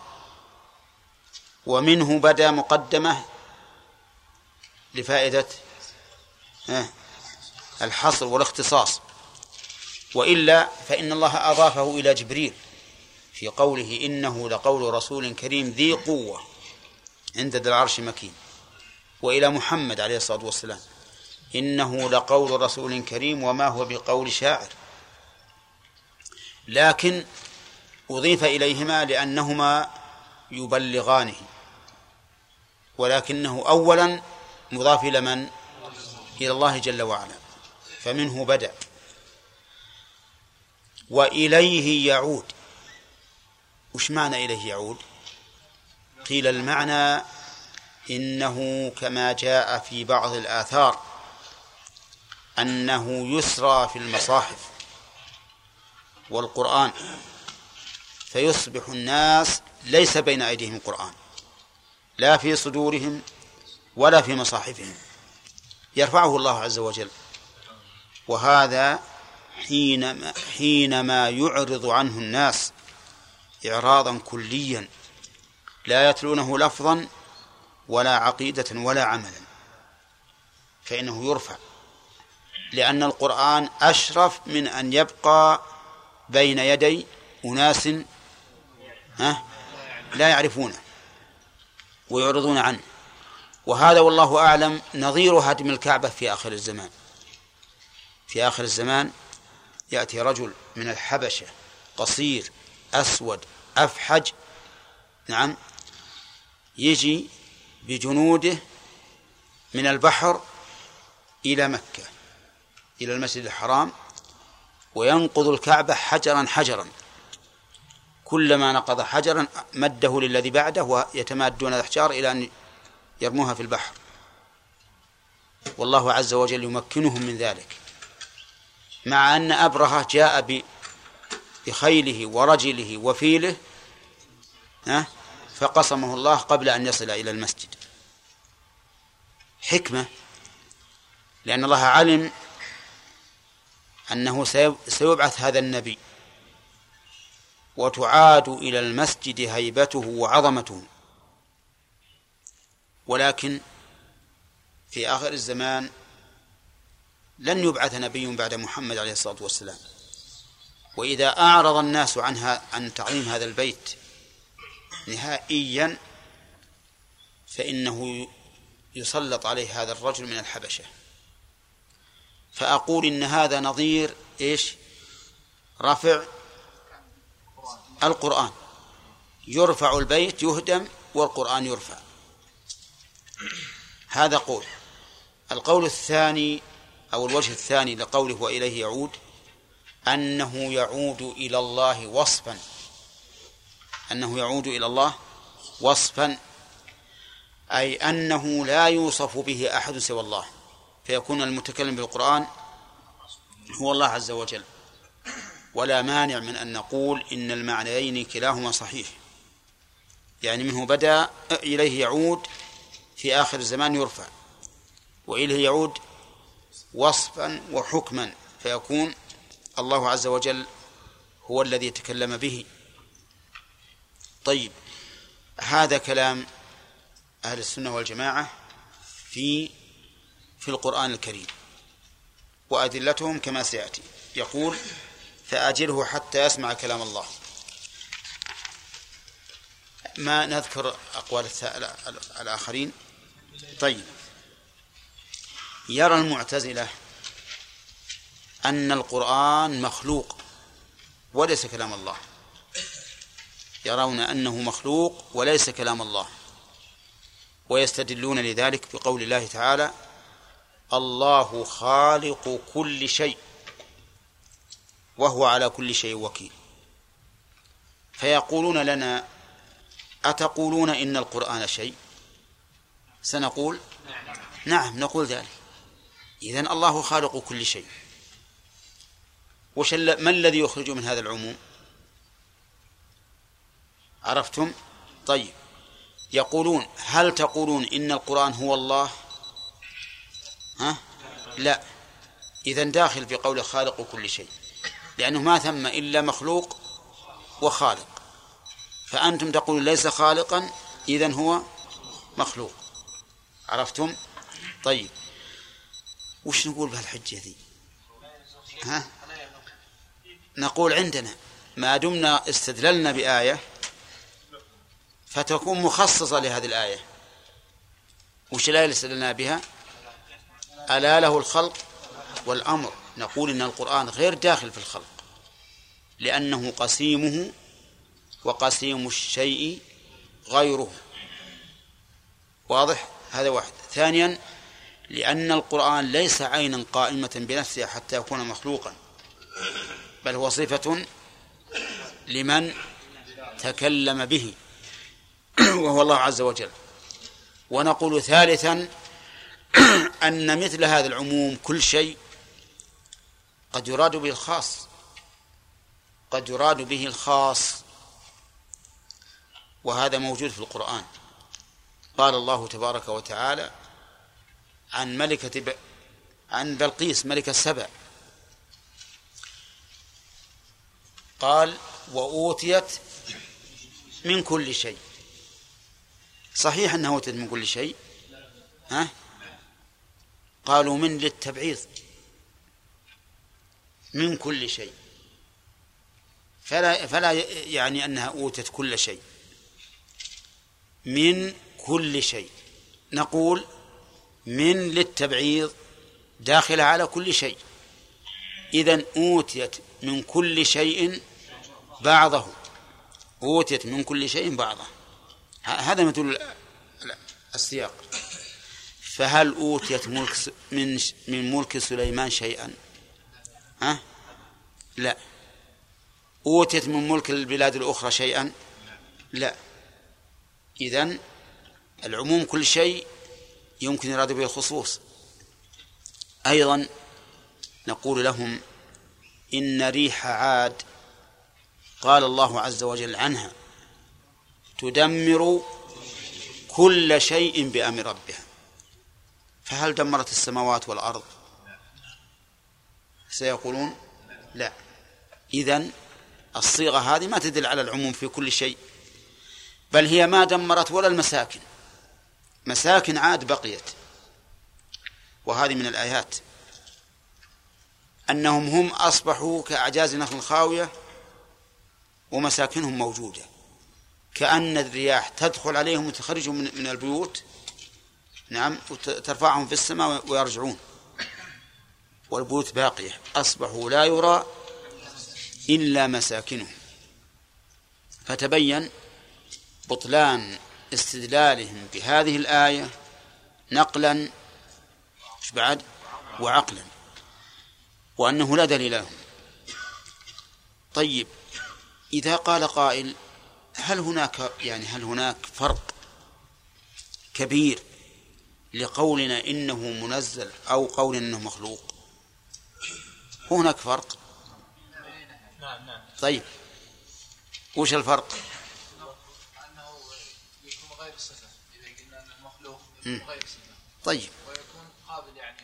ومنه بدأ مقدمة لفائدة الحصر والاختصاص. وإلا فإن الله أضافه إلى جبريل في قوله إنه لقول رسول كريم ذي قوة عند ذي العرش مكين. وإلى محمد عليه الصلاة والسلام إنه لقول رسول كريم وما هو بقول شاعر. لكن أضيف إليهما لأنهما يبلغانه ولكنه أولا مضاف إلى من؟ إلى الله جل وعلا فمنه بدأ. وإليه يعود. وش معنى إليه يعود؟ قيل المعنى إنه كما جاء في بعض الآثار أنه يسرى في المصاحف والقرآن فيصبح الناس ليس بين أيديهم قرآن لا في صدورهم ولا في مصاحفهم. يرفعه الله عز وجل. وهذا حينما حينما يعرض عنه الناس إعراضا كليا لا يتلونه لفظا ولا عقيدة ولا عملا فإنه يرفع لأن القرآن أشرف من أن يبقى بين يدي أناس لا يعرفونه ويعرضون عنه. وهذا والله أعلم نظير هدم الكعبة في آخر الزمان في آخر الزمان يأتي رجل من الحبشة قصير أسود أفحج نعم يجي بجنوده من البحر إلى مكة إلى المسجد الحرام وينقض الكعبة حجرا حجرا. كلما نقض حجرا مده للذي بعده ويتمادون الأحجار إلى أن يرموها في البحر. والله عز وجل يمكنهم من ذلك. مع أن أبرهة جاء بخيله ورجله وفيله فقصمه الله قبل أن يصل إلى المسجد. حكمة لأن الله علم أنه سيبعث هذا النبي وتعاد إلى المسجد هيبته وعظمته. ولكن في آخر الزمان لن يبعث نبي بعد محمد عليه الصلاة والسلام. وإذا أعرض الناس عنها عن تعظيم هذا البيت نهائيا فإنه يسلط عليه هذا الرجل من الحبشة. فأقول إن هذا نظير إيش؟ رفع القرآن. يرفع البيت يهدم والقرآن يرفع. هذا قول. القول الثاني أو الوجه الثاني لقوله وإليه يعود أنه يعود إلى الله وصفا. أنه يعود إلى الله وصفا. أي أنه لا يوصف به أحد سوى الله. فيكون المتكلم بالقرآن هو الله عز وجل. ولا مانع من أن نقول إن المعنيين كلاهما صحيح. يعني منه بدأ إليه يعود في آخر الزمان يرفع. وإليه يعود وصفا وحكما فيكون الله عز وجل هو الذي تكلم به. طيب هذا كلام أهل السنة والجماعة في في القرآن الكريم. وأدلتهم كما سيأتي. يقول فأجله حتى يسمع كلام الله. ما نذكر أقوال الآخرين؟ طيب. يرى المعتزلة أن القرآن مخلوق وليس كلام الله. يرون أنه مخلوق وليس كلام الله. ويستدلون لذلك بقول الله تعالى الله خالق كل شيء وهو على كل شيء وكيل فيقولون لنا أتقولون إن القرآن شيء؟ سنقول نعم نقول ذلك إذن الله خالق كل شيء. وش ما الذي يخرج من هذا العموم؟ عرفتم؟ طيب. يقولون هل تقولون إن القرآن هو الله؟ ها؟ لا. إذا داخل في قول خالق كل شيء. لأنه ما ثم إلا مخلوق وخالق. فأنتم تقولون ليس خالقا إذن هو مخلوق. عرفتم؟ طيب. وش نقول بهالحجة ذي؟ ها؟ نقول عندنا ما دمنا استدللنا بآية فتكون مخصصة لهذه الآية. وش الآية اللي استدلنا بها؟ ألا له الخلق والأمر. نقول إن القرآن غير داخل في الخلق لأنه قسيمه وقسيم الشيء غيره. واضح؟ هذا واحد. ثانيا لأن القرآن ليس عينا قائمة بنفسها حتى يكون مخلوقا بل هو صفة لمن تكلم به وهو الله عز وجل. ونقول ثالثا أن مثل هذا العموم كل شيء قد يراد به الخاص قد يراد به الخاص وهذا موجود في القرآن. قال الله تبارك وتعالى عن ملكة ب... عن بلقيس ملكة السبع. قال وأوتيت من كل شيء. صحيح أنها أوتيت من كل شيء؟ ها؟ قالوا من للتبعيض. من كل شيء. فلا فلا يعني أنها أوتت كل شيء. من كل شيء. نقول من للتبعيض داخلة على كل شيء إذا أوتيت من كل شيء بعضه أوتيت من كل شيء بعضه هذا مثل السياق فهل أوتيت ملك من من ملك سليمان شيئا؟ ها؟ لا أوتيت من ملك البلاد الأخرى شيئا؟ لا إذن العموم كل شيء يمكن إرادة به الخصوص. أيضا نقول لهم إن ريح عاد قال الله عز وجل عنها تدمر كل شيء بأمر ربها. فهل دمرت السماوات والأرض؟ سيقولون لا. إذن الصيغة هذه ما تدل على العموم في كل شيء بل هي ما دمرت ولا المساكن. مساكن عاد بقيت. وهذه من الآيات. أنهم هم أصبحوا كأعجاز نخل خاوية ومساكنهم موجودة. كأن الرياح تدخل عليهم وتخرجهم من, البيوت. نعم وترفعهم في السماء ويرجعون. والبيوت باقية. أصبحوا لا يرى إلا مساكنهم. فتبين بطلان استدلالهم بهذه الآية نقلا إيش بعد؟ وعقلا وأنه لا دليل لهم. طيب إذا قال قائل هل هناك يعني هل هناك فرق كبير لقولنا إنه منزل أو قولنا إنه مخلوق؟ هناك فرق؟ طيب وش الفرق؟ طيب. ويكون قابل يعني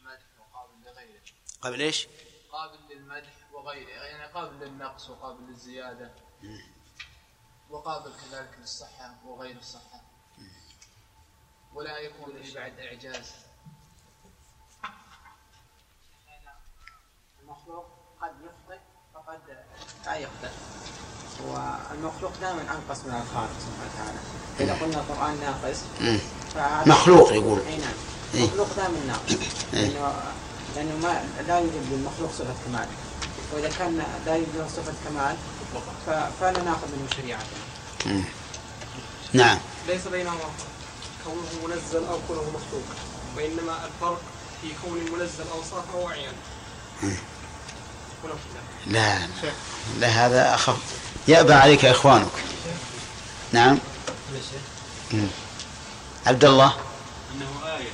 للمدح وقابل لغيره. قابل إيش؟ قابل للمدح وغيره. يعني قابل للنقص وقابل للزيادة. وقابل كذلك للصحة وغير الصحة. ولا يكون به بعد إعجاز. المخلوق قد يخطئ لا والمخلوق دائما أنقص من الخالق سبحانه وتعالى. إذا قلنا القرآن ناقص مخلوق يقول. أي نعم؟ مخلوق دائما ناقص. لأنه لأنه ما لا يوجد للمخلوق صفة كمال. وإذا كان لا يوجد له صفة كمال فلا نأخذ منه شريعة. نعم. ليس بينهما كونه منزل أو كونه مخلوق وإنما الفرق في كون المنزل اوصاف أو اعيان لا. لا هذا أخف يأبى عليك إخوانك. نعم. عبد الله. أنه آية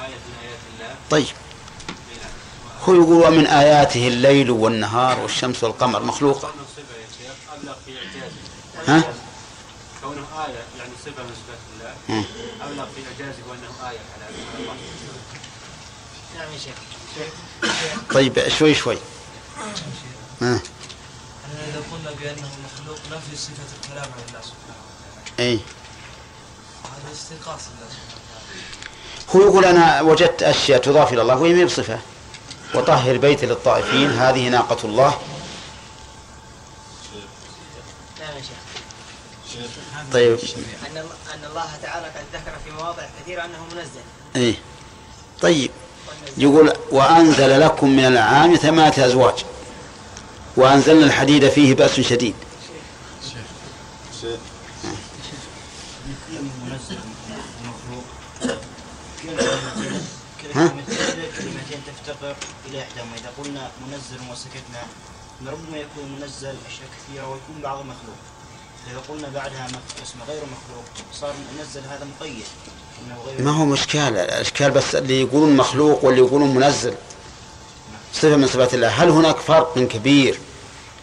آية من آيات الله. طيب. هو يقول ومن آياته الليل والنهار والشمس والقمر. مخلوق. كونه صفة يا شيخ أبلغ في إعجازه ها؟ كونه آية يعني صفة من صفات الله. أبلغ في إعجازه وأنه آية على على الله. نعم يا شيخ طيب شوي شوي. ها أننا إذا قلنا بأنه مخلوق نفي صفة الكلام عن الله سبحانه وتعالى. اي هذا استنقاص الله سبحانه وتعالى. هو يقول أنا وجدت أشياء تضاف إلى الله وهي ما بصفة؟ وطهر بيت للطائفين هذه ناقة الله. يا شيخ طيب. أن أن الله تعالى قد ذكر في مواضع كثيرة أنه منزل. إيه. طيب. يقول وأنزل لكم من العام ثمانية أزواج. وأنزلنا الحديد فيه بأس شديد. ها؟ كلمتين تفتقر إلى إحداهما إذا قلنا منزل وسكتنا ربما يكون منزل أشياء كثيرة ويكون بعض مخلوق إذا قلنا بعدها اسم غير مخلوق صار منزل هذا مقيد. ما هو مشكال؟ الإشكال بس اللي يقولون مخلوق واللي يقولون منزل. صفة من صفات الله. هل هناك فرق كبير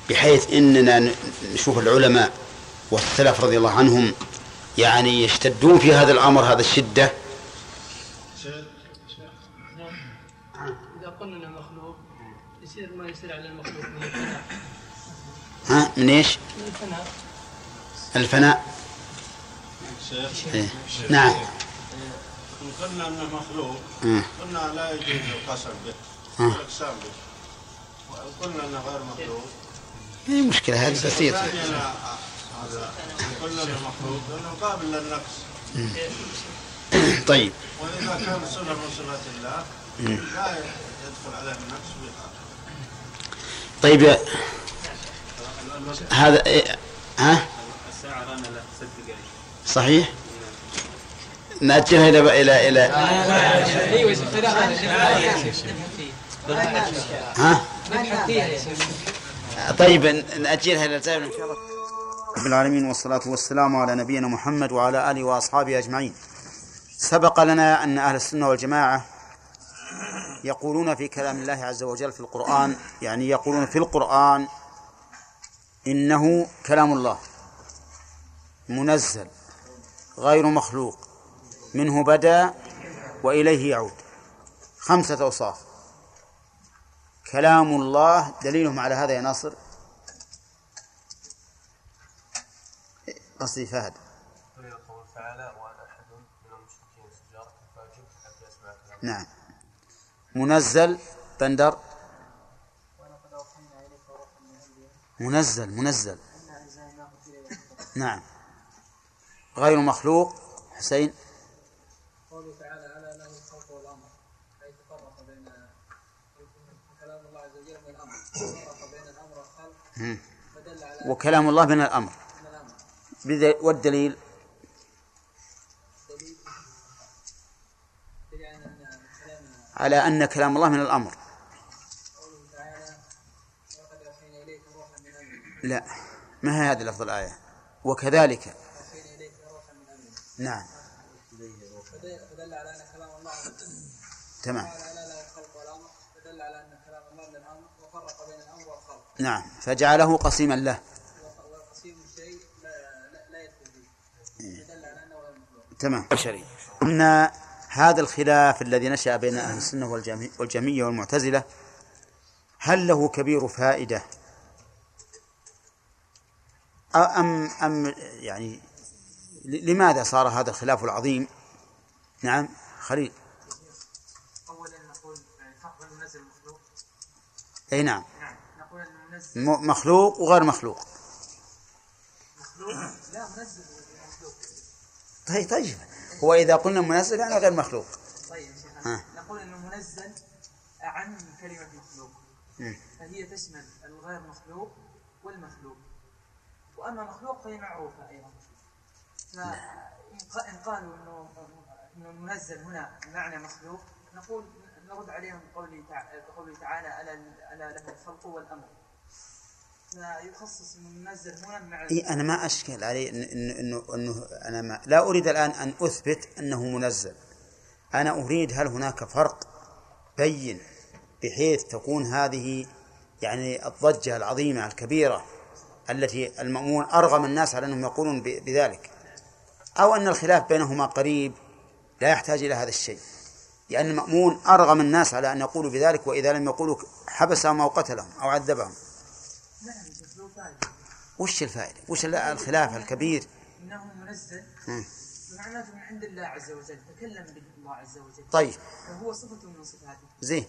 بحيث إننا ن- نشوف العلماء والسلف رضي الله عنهم يعني يشتدون في هذا الأمر هذا الشدة؟ إذا قلنا مخلوق يصير ما يصير على المخلوق من الفناء. ها؟ من إيش؟ من الفناء. الفناء. شيخ إيه. نعم. قلنا إنه مخلوق. مم. قلنا لا يجوز القسم به. والاقسام به. وإن قلنا إنه غير مخلوق. اي مشكلة هذه بسيطة ثانيا هذا إن قلنا إنه مخلوق لأنه قابل للنقص. طيب. وإذا كان صفه من صفات الله. لا يدخل عليه النقص طيب يا- هذا إيه، ها؟ الساعة رانا دقائق. صحيح؟ نأجلها إلى إلى إلى ها؟ طيب نأجلها إلى الزائر إن شاء الله رب العالمين والصلاة والسلام على نبينا محمد وعلى آله وأصحابه أجمعين. سبق لنا أن أهل السنة والجماعة يقولون في كلام الله عز وجل في القرآن يعني يقولون في القرآن إنه كلام الله منزل غير مخلوق. منه بدا وإليه يعود. خمسة أوصاف. كلام الله دليلهم على هذا يا ناصر. قصدي فهد. نعم. منزل بندر. منزل منزل. نعم. غير مخلوق. حسين. وكلام الله من الأمر. والدليل. دليل دليل على أن كلام الله من الأمر. لا ما هي هذه لفظ الآية؟ وكذلك. نعم. فدل على ان كلام الله تمام. فدل على أن كلام الله من وفرق بين الأمر والخلق. نعم فجعله قسيما له. وقسيم الشيء لا يدخل فيه. فدل على أنه غير مخلوق. تمام. بشري. أن هذا الخلاف الذي نشأ بين أهل السنة والجمي- والجميع والمعتزلة هل له كبير فائدة؟ أم أم يعني لماذا صار هذا الخلاف العظيم؟ نعم خليل. أي نعم. نعم مخلوق وغير مخلوق. مخلوق؟ لا منزل ومخلوق طيب طيب. هو إذا قلنا منزل يعني غير مخلوق. طيب ها. نقول إنه منزل اعم من كلمة مخلوق. فهي تشمل الغير مخلوق والمخلوق. وأما مخلوق فهي معروفة أيضا. فإن ق- إن قالوا إنه إنه المنزل هنا بمعنى مخلوق نقول نرد عليهم بقوله تع- بقوله تعالى ألا ألا له الخلق والأمر. فيخصص المنزل هنا مع إيه أنا ما أشكل علي إن إنه إنه, إنه أنا ما لا أريد الآن أن أثبت أنه منزل. أنا أريد هل هناك فرق بين بحيث تكون هذه يعني الضجة العظيمة الكبيرة التي المأمون أرغم الناس على أنهم يقولون بذلك أو أن الخلاف بينهما قريب لا يحتاج إلى هذا الشيء. لأن المأمون أرغم الناس على أن يقولوا بذلك وإذا لم يقولوا حبسهم أو قتلهم أو عذبهم وش الفائدة؟ وش الخلاف الكبير؟ انه منزل. معناته من عند الله عز وجل تكلم به الله عز وجل طيب فهو صفة من صفاته زين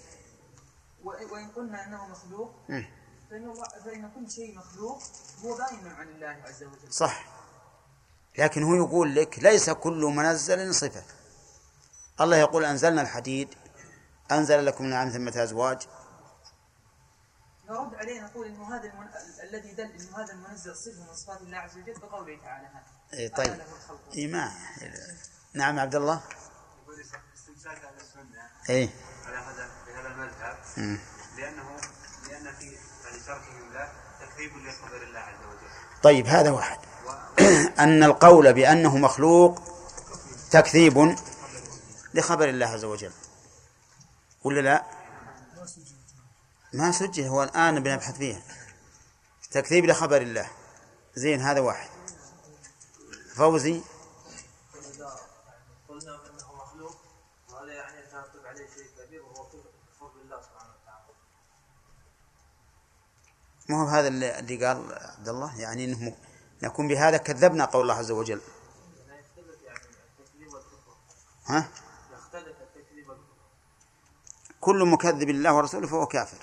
وإن قلنا أنه مخلوق. فإن, فإن كل شيء مخلوق هو باين عن الله عز وجل صح لكن هو يقول لك ليس كل منزل صفة الله يقول أنزلنا الحديد أنزل لكم من الأنعام ثمة أزواج. نرد عليه نقول إنه هذا المن... ال- الذي دل إنه هذا المنزل صفة من صفات الله عز وجل بقوله تعالى هذا. إيه طيب. إيه ما نعم عبد الله. يقول استمساك أهل السنة إيه. على هذا بهذا المذهب. لأنه لأن في يعني تركهم له تكذيب لخبر الله عز وجل. طيب هذا واحد. أن القول بأنه مخلوق تكذيب. لخبر الله عز وجل. ولا لا؟ ما سجل هو الآن بنبحث فيها. تكذيب لخبر الله. زين هذا واحد. فوزي. قلنا إنه مخلوق وهذا يعني يترتب عليه شيء كبير وهو كفر بالله سبحانه وتعالى. ما هو هذا اللي اللي قال عبد الله؟ يعني إنه نكون بهذا كذبنا قول الله عز وجل. ها؟ كل مكذب لله ورسوله فهو كافر.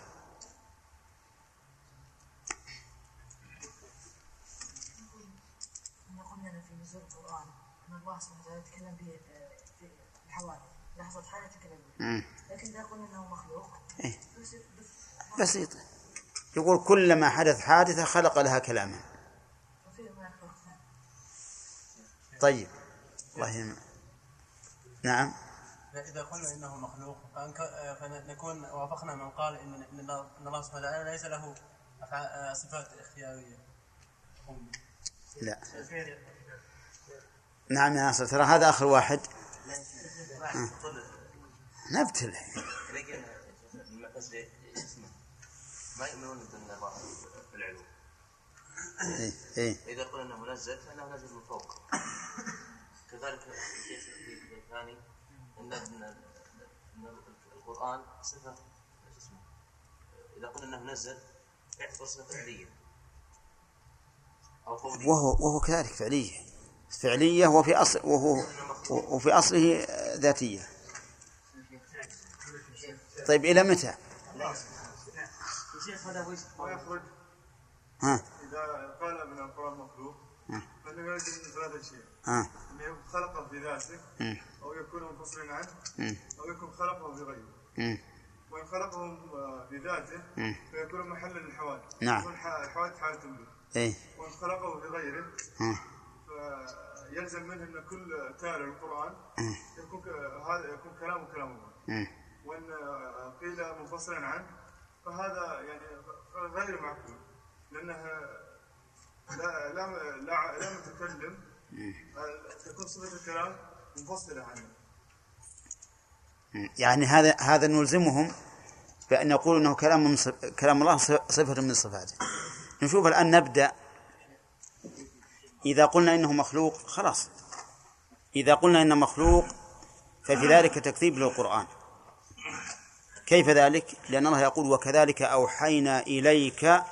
الله. لكن إذا قلنا أنه مخلوق إيه. بس بس بسيطة يقول كلما حدث حادثة خلق لها كلاما. طيب. الله. نعم. إذا قلنا إنه مخلوق فأنك- فنكون وافقنا من قال إن إن الله سبحانه وتعالى ليس له أفعال- صفات اختيارية. لا. نعم يا ناصر ترى هذا آخر واحد. آه. نبتل. ما يؤمنون بان الله في العلو إيه إيه. إذا قلنا إنه منزل فإنه نزل من فوق. كذلك الشيخ الثاني ان القرآن صفة إيش اسمه؟ إذا قلنا إنه نزل يعتبر صفة فعلية. أو قوليه وهو وهو كذلك فعلية. فعلية وفي أصل وهو وفي أصله ذاتية. طيب إلى متى؟ هذا ها؟ إذا قال من القرآن مخلوق. فإنه يلزم من ثلاثة أشياء خلقه في ذاته. أو يكون منفصلا عنه. أو يكون خلقه بغيره مم. وإن خلقه بذاته مم. فيكون محلا للحوادث نعم. يكون الحوادث حالة به إيه وإن خلقه بغيره ها فيلزم منه أن كل تالي القرآن. يكون هذا يكون كلامه كلام الله. وإن قيل منفصلا عنه فهذا يعني غير معقول لأنه لا لا لا, لا متكلم تكون صفة الكلام منفصلة عنه يعني هذا هذا نلزمهم بأن نقول أنه كلام من صف... كلام الله صفة من صفاته. نشوف الآن نبدأ. إذا قلنا إنه مخلوق خلاص. إذا قلنا إنه مخلوق ففي ذلك تكذيب للقرآن. كيف ذلك؟ لأن الله يقول وكذلك أوحينا إليك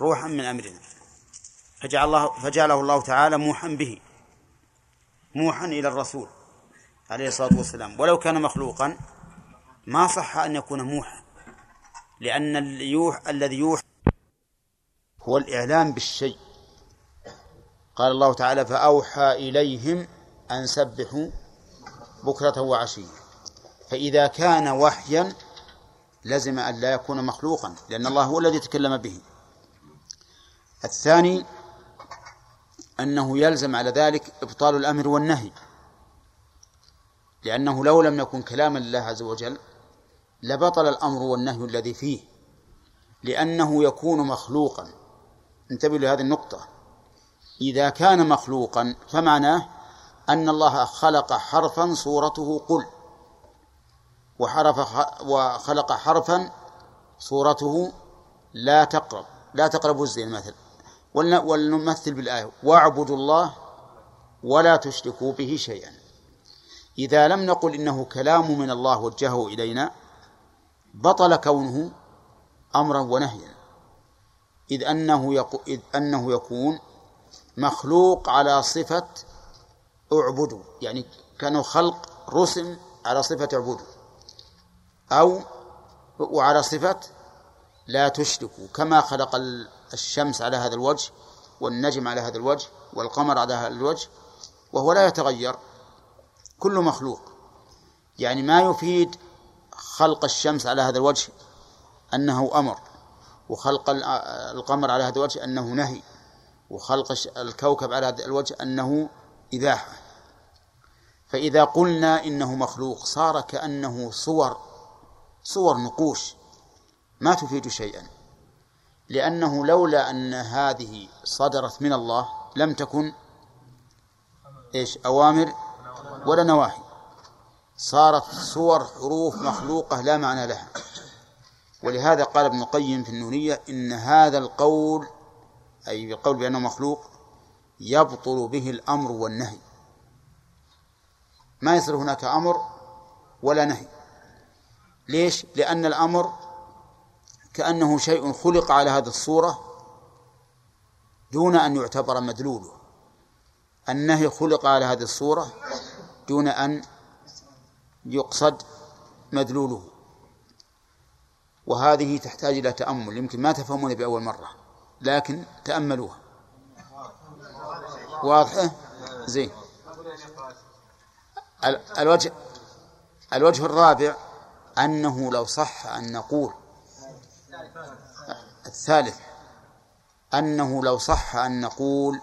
روحا من أمرنا. فجعل الله فجعله الله تعالى موحا به. موحا إلى الرسول عليه الصلاة والسلام. ولو كان مخلوقا ما صح أن يكون موحى لأن اليوح الذي يوحى هو الإعلام بالشيء. قال الله تعالى فأوحى إليهم أن سبحوا بكرة وعشية فإذا كان وحيا لزم أن لا يكون مخلوقا لأن الله هو الذي تكلم به. الثاني أنه يلزم على ذلك إبطال الأمر والنهي لأنه لو لم يكن كلاما لله عز وجل لبطل الأمر والنهي الذي فيه لأنه يكون مخلوقا. انتبهوا لهذه النقطة. إذا كان مخلوقا فمعناه أن الله خلق حرفا صورته قل. وحرف وخلق حرفا صورته لا تقرب لا تقربوا الزين مثلا. ولنمثل بالآية. واعبدوا الله ولا تشركوا به شيئا. إذا لم نقل إنه كلام من الله وجهه إلينا بطل كونه أمرا ونهيا. إذ أنه يقو إذ أنه يكون مخلوق على صفة اعبدوا. يعني كانوا خلق رسم على صفة اعبدوا. أو وعلى صفة لا تشركوا كما خلق الشمس على هذا الوجه والنجم على هذا الوجه والقمر على هذا الوجه وهو لا يتغير كل مخلوق. يعني ما يفيد خلق الشمس على هذا الوجه أنه أمر وخلق ال- القمر على هذا الوجه أنه نهي وخلق الكوكب على هذا الوجه أنه إباحة. فإذا قلنا إنه مخلوق صار كأنه صور صور نقوش ما تفيد شيئا. لأنه لولا أن هذه صدرت من الله لم تكن إيش أوامر ولا نواهي. صارت صور حروف مخلوقة لا معنى لها. ولهذا قال ابن القيم في النونية إن هذا القول أي القول بأنه مخلوق يبطل به الأمر والنهي. ما يصير هناك أمر ولا نهي. ليش؟ لأن الأمر كأنه شيء خلق على هذه الصورة دون أن يعتبر مدلوله. النهي خلق على هذه الصورة دون أن يقصد مدلوله. وهذه تحتاج إلى تأمل. يمكن ما تفهمون بأول مرة لكن تأملوها. واضحة زين. الوجه الوجه الرابع أنه لو صح أن نقول الثالث أنه لو صح أن نقول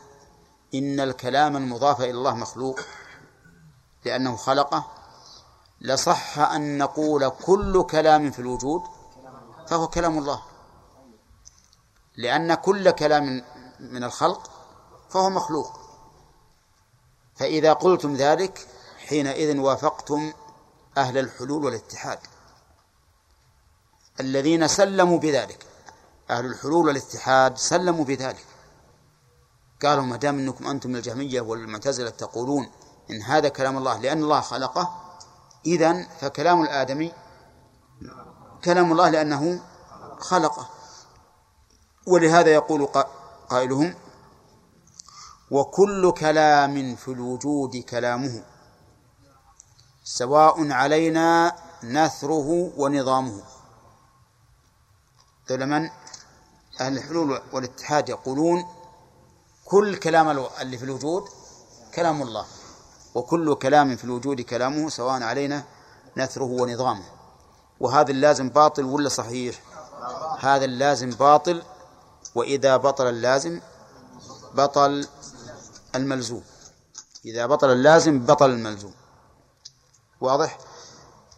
إن الكلام المضاف إلى الله مخلوق لأنه خلقه لصح أن نقول كل كلام في الوجود فهو كلام الله. لأن كل كلام من الخلق فهو مخلوق. فإذا قلتم ذلك حينئذ وافقتم أهل الحلول والاتحاد. الذين سلموا بذلك. أهل الحلول والاتحاد سلموا بذلك. قالوا ما دام إنكم أنتم الجهمية والمعتزلة تقولون إن هذا كلام الله لأن الله خلقه اذا فكلام الآدمي كلام الله لأنه خلقه. ولهذا يقول قائلهم وكل كلام في الوجود كلامه سواء علينا نثره ونظامه. من؟ أهل الحلول والاتحاد يقولون كل كلام اللي في الوجود كلام الله وكل كلام في الوجود كلامه سواء علينا نثره ونظامه. وهذا اللازم باطل ولا صحيح؟ هذا اللازم باطل وإذا بطل اللازم بطل الملزوم. إذا بطل اللازم بطل الملزوم. واضح؟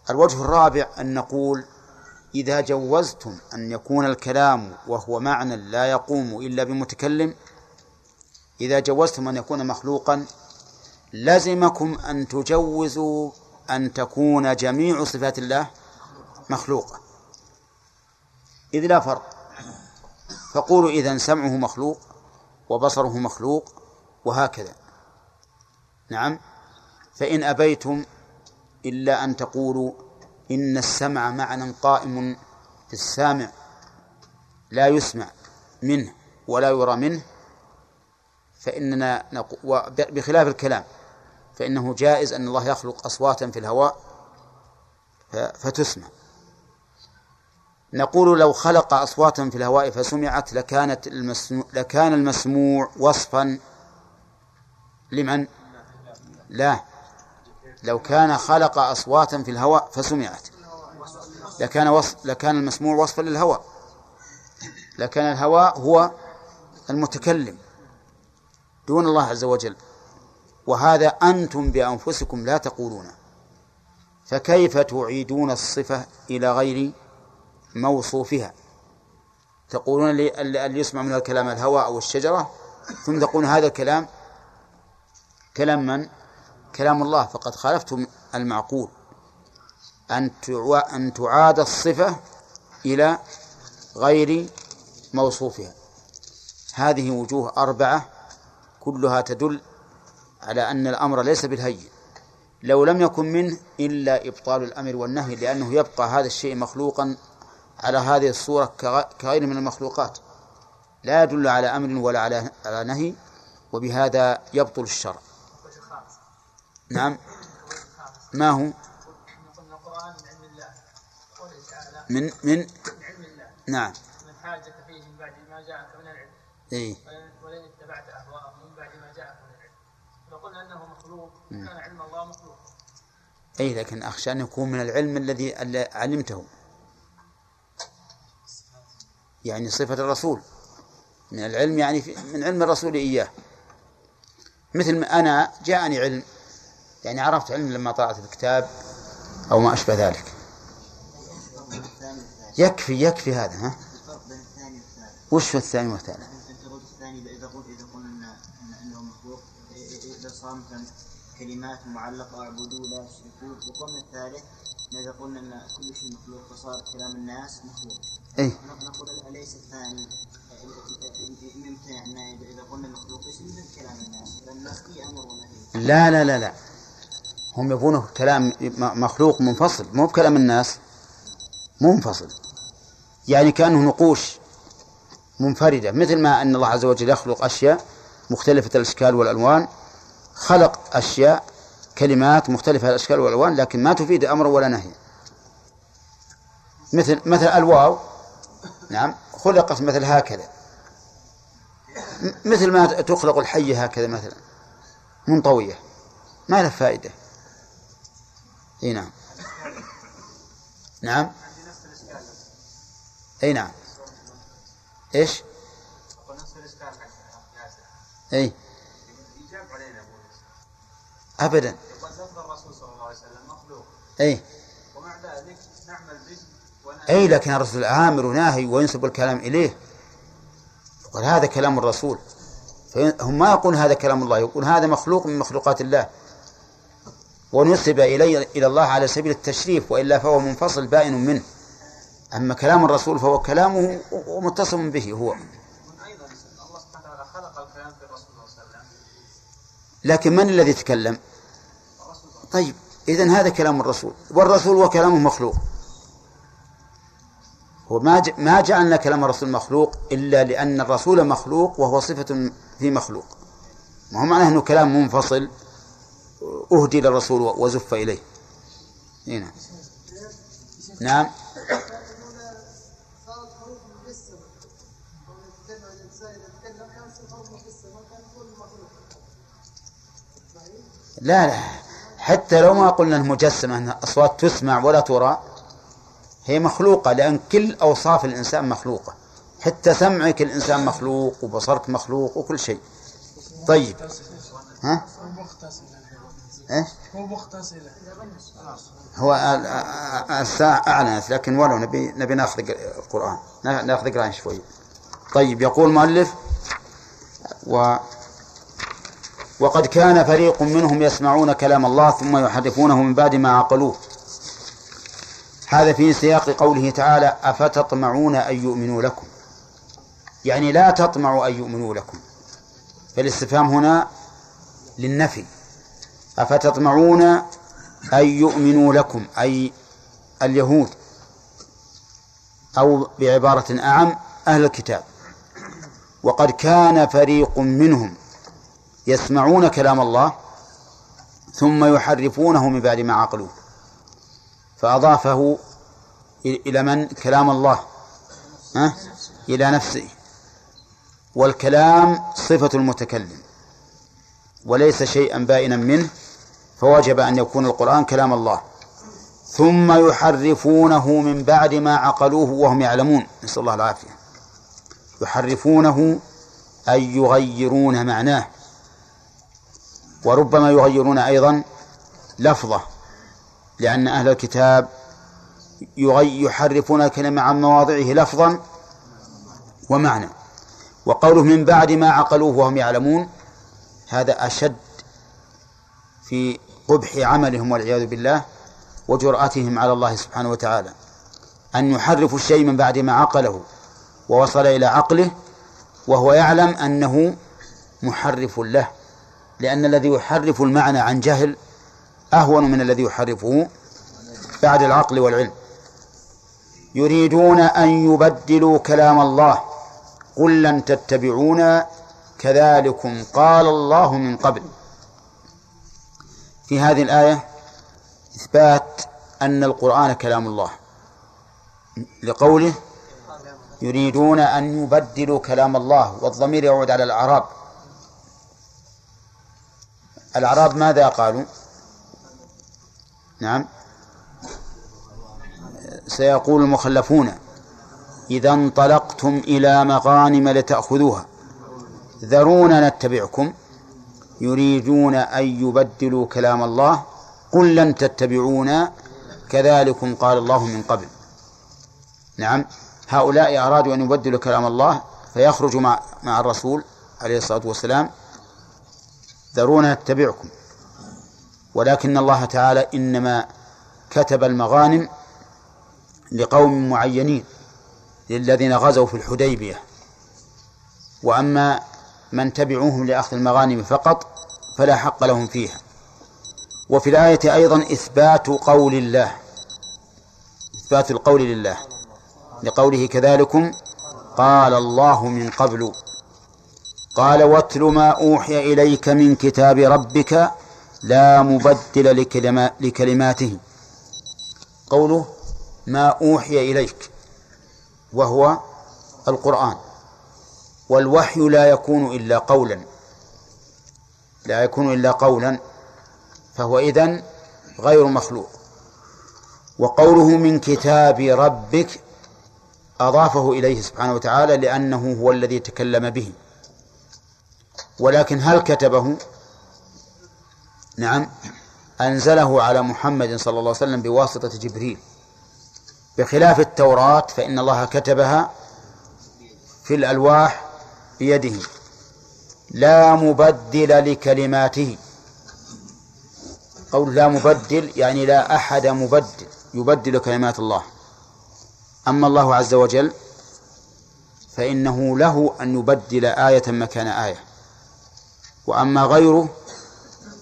الوجه الرابع أن نقول إذا جوزتم أن يكون الكلام وهو معنى لا يقوم إلا بمتكلم إذا جوزتم أن يكون مخلوقا لزمكم أن تجوزوا أن تكون جميع صفات الله مخلوقة إذ لا فرق. فقولوا إذا سمعه مخلوق وبصره مخلوق وهكذا. نعم. فإن أبيتم إلا أن تقولوا إن السمع معنى قائم في السامع لا يسمع منه ولا يرى منه فإننا. بخلاف الكلام فإنه جائز أن الله يخلق أصواتا في الهواء فتسمع نقول لو خلق أصواتا في الهواء فسمعت لكانت المسموع لكان المسموع وصفا لمن؟ لا لو كان خلق أصواتا في الهواء فسمعت. لكان وصف لكان المسموع وصفا للهواء لكان الهواء هو المتكلم دون الله عز وجل. وهذا أنتم بأنفسكم لا تقولون. فكيف تعيدون الصفة إلى غير موصوفها؟ تقولون اللي يسمع من الكلام الهواء أو الشجرة ثم تقولون هذا الكلام كلام من؟ كلام الله فقد خالفتم المعقول. أن أن تعاد الصفة إلى غير موصوفها. هذه وجوه أربعة كلها تدل على أن الأمر ليس بالهين. لو لم يكن منه إلا إبطال الأمر والنهي لأنه يبقى هذا الشيء مخلوقا على هذه الصورة كغير من المخلوقات. لا يدل على أمر ولا على نهي وبهذا يبطل الشرع. نعم. ما هو؟ من من نعم. من حاجة فيه من بعد ما جاءك من العلم إيه ولن اتبعت أهواءهم من بعد ما جاءك من العلم لو قلنا أنه مخلوق كان علم الله مخلوق أي لكن أخشى أن يكون من العلم الذي علمته. يعني صفة الرسول. من العلم يعني من علم الرسول إياه. مثل ما أنا جاءني علم. يعني عرفت علم لما طلعت الكتاب أو ما أشبه ذلك. يكفي يكفي هذا ها؟ وش الثاني والثالث؟ الثاني قلت اذا قلنا انه مخلوق اذا صار مثلا كلمات معلقه اعبدوا لا تشركوا وقلنا الثالث اذا قلنا ان كل شيء مخلوق فصار كلام الناس مخلوق اي نقول اليس الثاني ممتنع اذا قلنا مخلوق يصير مثل كلام الناس الناس في أمر ونهي لا لا لا لا. هم يبونه كلام مخلوق منفصل مو بكلام الناس منفصل. يعني كأنه نقوش منفردة مثل ما أن الله عز وجل يخلق أشياء مختلفة الأشكال والألوان. خلق أشياء كلمات مختلفة الأشكال والألوان لكن ما تفيد أمرا ولا نهيا مثل مثل الواو نعم خلقت مثل هكذا. مثل ما تخلق الحي هكذا مثلا منطوية ما له فائدة. إي نعم. نعم. إي نعم. إيش؟ إي. ابدا. إي. ومع ذلك نعمل به إي لكن الرسول أمر وناهي وينسب الكلام إليه. يقول هذا كلام الرسول. فهم ما يقول هذا كلام الله يقول هذا مخلوق من مخلوقات الله. ونسب إلي إلى الله على سبيل التشريف وإلا فهو منفصل بائن منه. أما كلام الرسول فهو كلامه ومتصل به هو. لكن من الذي تكلم؟ طيب إذن هذا كلام الرسول. والرسول وكلامه مخلوق. ج- ما جعلنا كلام الرسول مخلوق إلا لأن الرسول مخلوق وهو صفة في مخلوق. ما هو معناه أنه كلام منفصل؟ أهدي للرسول وزف إليه. هنا نعم. لا لا. حتى لو ما قلنا إنها مجسمة ان أصوات تسمع ولا ترى هي مخلوقة لأن كل أوصاف الإنسان مخلوقة. حتى سمعك الإنسان مخلوق وبصرك مخلوق وكل شيء. طيب. ها؟ إيش؟ هو مغتسل هو ال- ال- الساعة أعلنت لكن ولو نبي نبي ناخذ القرآن نا- ناخذ قرآن شوي. طيب يقول المؤلف و وقد كان فريق منهم يسمعون كلام الله ثم يحرفونه من بعد ما عقلوه. هذا في سياق قوله تعالى أفتطمعون أن يؤمنوا لكم؟ يعني لا تطمعوا أن يؤمنوا لكم. فالاستفهام هنا للنفي. أفتطمعون أن يؤمنوا لكم أي اليهود أو بعبارة أعم أهل الكتاب. وقد كان فريق منهم يسمعون كلام الله ثم يحرفونه من بعد ما عقلوه فأضافه إلى من؟ كلام الله ها؟ إلى نفسه. والكلام صفة المتكلم وليس شيئا بائنا منه. فوجب أن يكون القرآن كلام الله. ثم يحرفونه من بعد ما عقلوه وهم يعلمون. نسأل الله العافية. يحرفونه أي يغيرون معناه. وربما يغيرون أيضا لفظة. لأن أهل الكتاب يحرفون الكلمة عن مواضعه لفظا ومعنى. وقوله من بعد ما عقلوه وهم يعلمون هذا أشد في قبح عملهم والعياذ بالله وجرأتهم على الله سبحانه وتعالى. أن يحرفوا الشيء من بعد ما عقله ووصل إلى عقله وهو يعلم أنه محرف له. لأن الذي يحرف المعنى عن جهل أهون من الذي يحرفه بعد العقل والعلم. يريدون أن يبدلوا كلام الله. قل لن تتبعونا. كذلكم قال الله من قبل. في هذه الآية إثبات أن القرآن كلام الله. لقوله يريدون أن يبدلوا كلام الله والضمير يعود على الأعراب. الأعراب ماذا قالوا؟ نعم. سيقول المخلفون إذا انطلقتم إلى مغانم لتأخذوها. ذرونا نتبعكم. يريدون أن يبدلوا كلام الله قل لن تتبعونا كذلكم قال الله من قبل. نعم. هؤلاء أرادوا أن يبدلوا كلام الله فيخرجوا مع, مع الرسول عليه الصلاة والسلام ذرونا نتبعكم. ولكن الله تعالى إنما كتب المغانم لقوم معينين للذين غزوا في الحديبية. وأما من تبعوهم لأخذ المغانم فقط فلا حق لهم فيها. وفي الآية أيضا إثبات قول الله إثبات القول لله لقوله كذلكم قال الله من قبل قال واتل ما أوحي إليك من كتاب ربك لا مبدل لكلما لكلماته. قوله ما أوحي إليك وهو القرآن. والوحي لا يكون إلا قولا. لا يكون إلا قولا فهو إذن غير مخلوق. وقوله من كتاب ربك أضافه إليه سبحانه وتعالى لأنه هو الذي تكلم به. ولكن هل كتبه؟ نعم أنزله على محمد صلى الله عليه وسلم بواسطة جبريل. بخلاف التوراة فإن الله كتبها في الألواح بيده لا مبدل لكلماته. قول لا مبدل يعني لا أحد مبدل يبدل كلمات الله. أما الله عز وجل فإنه له أن يبدل آية مكان آية. وأما غيره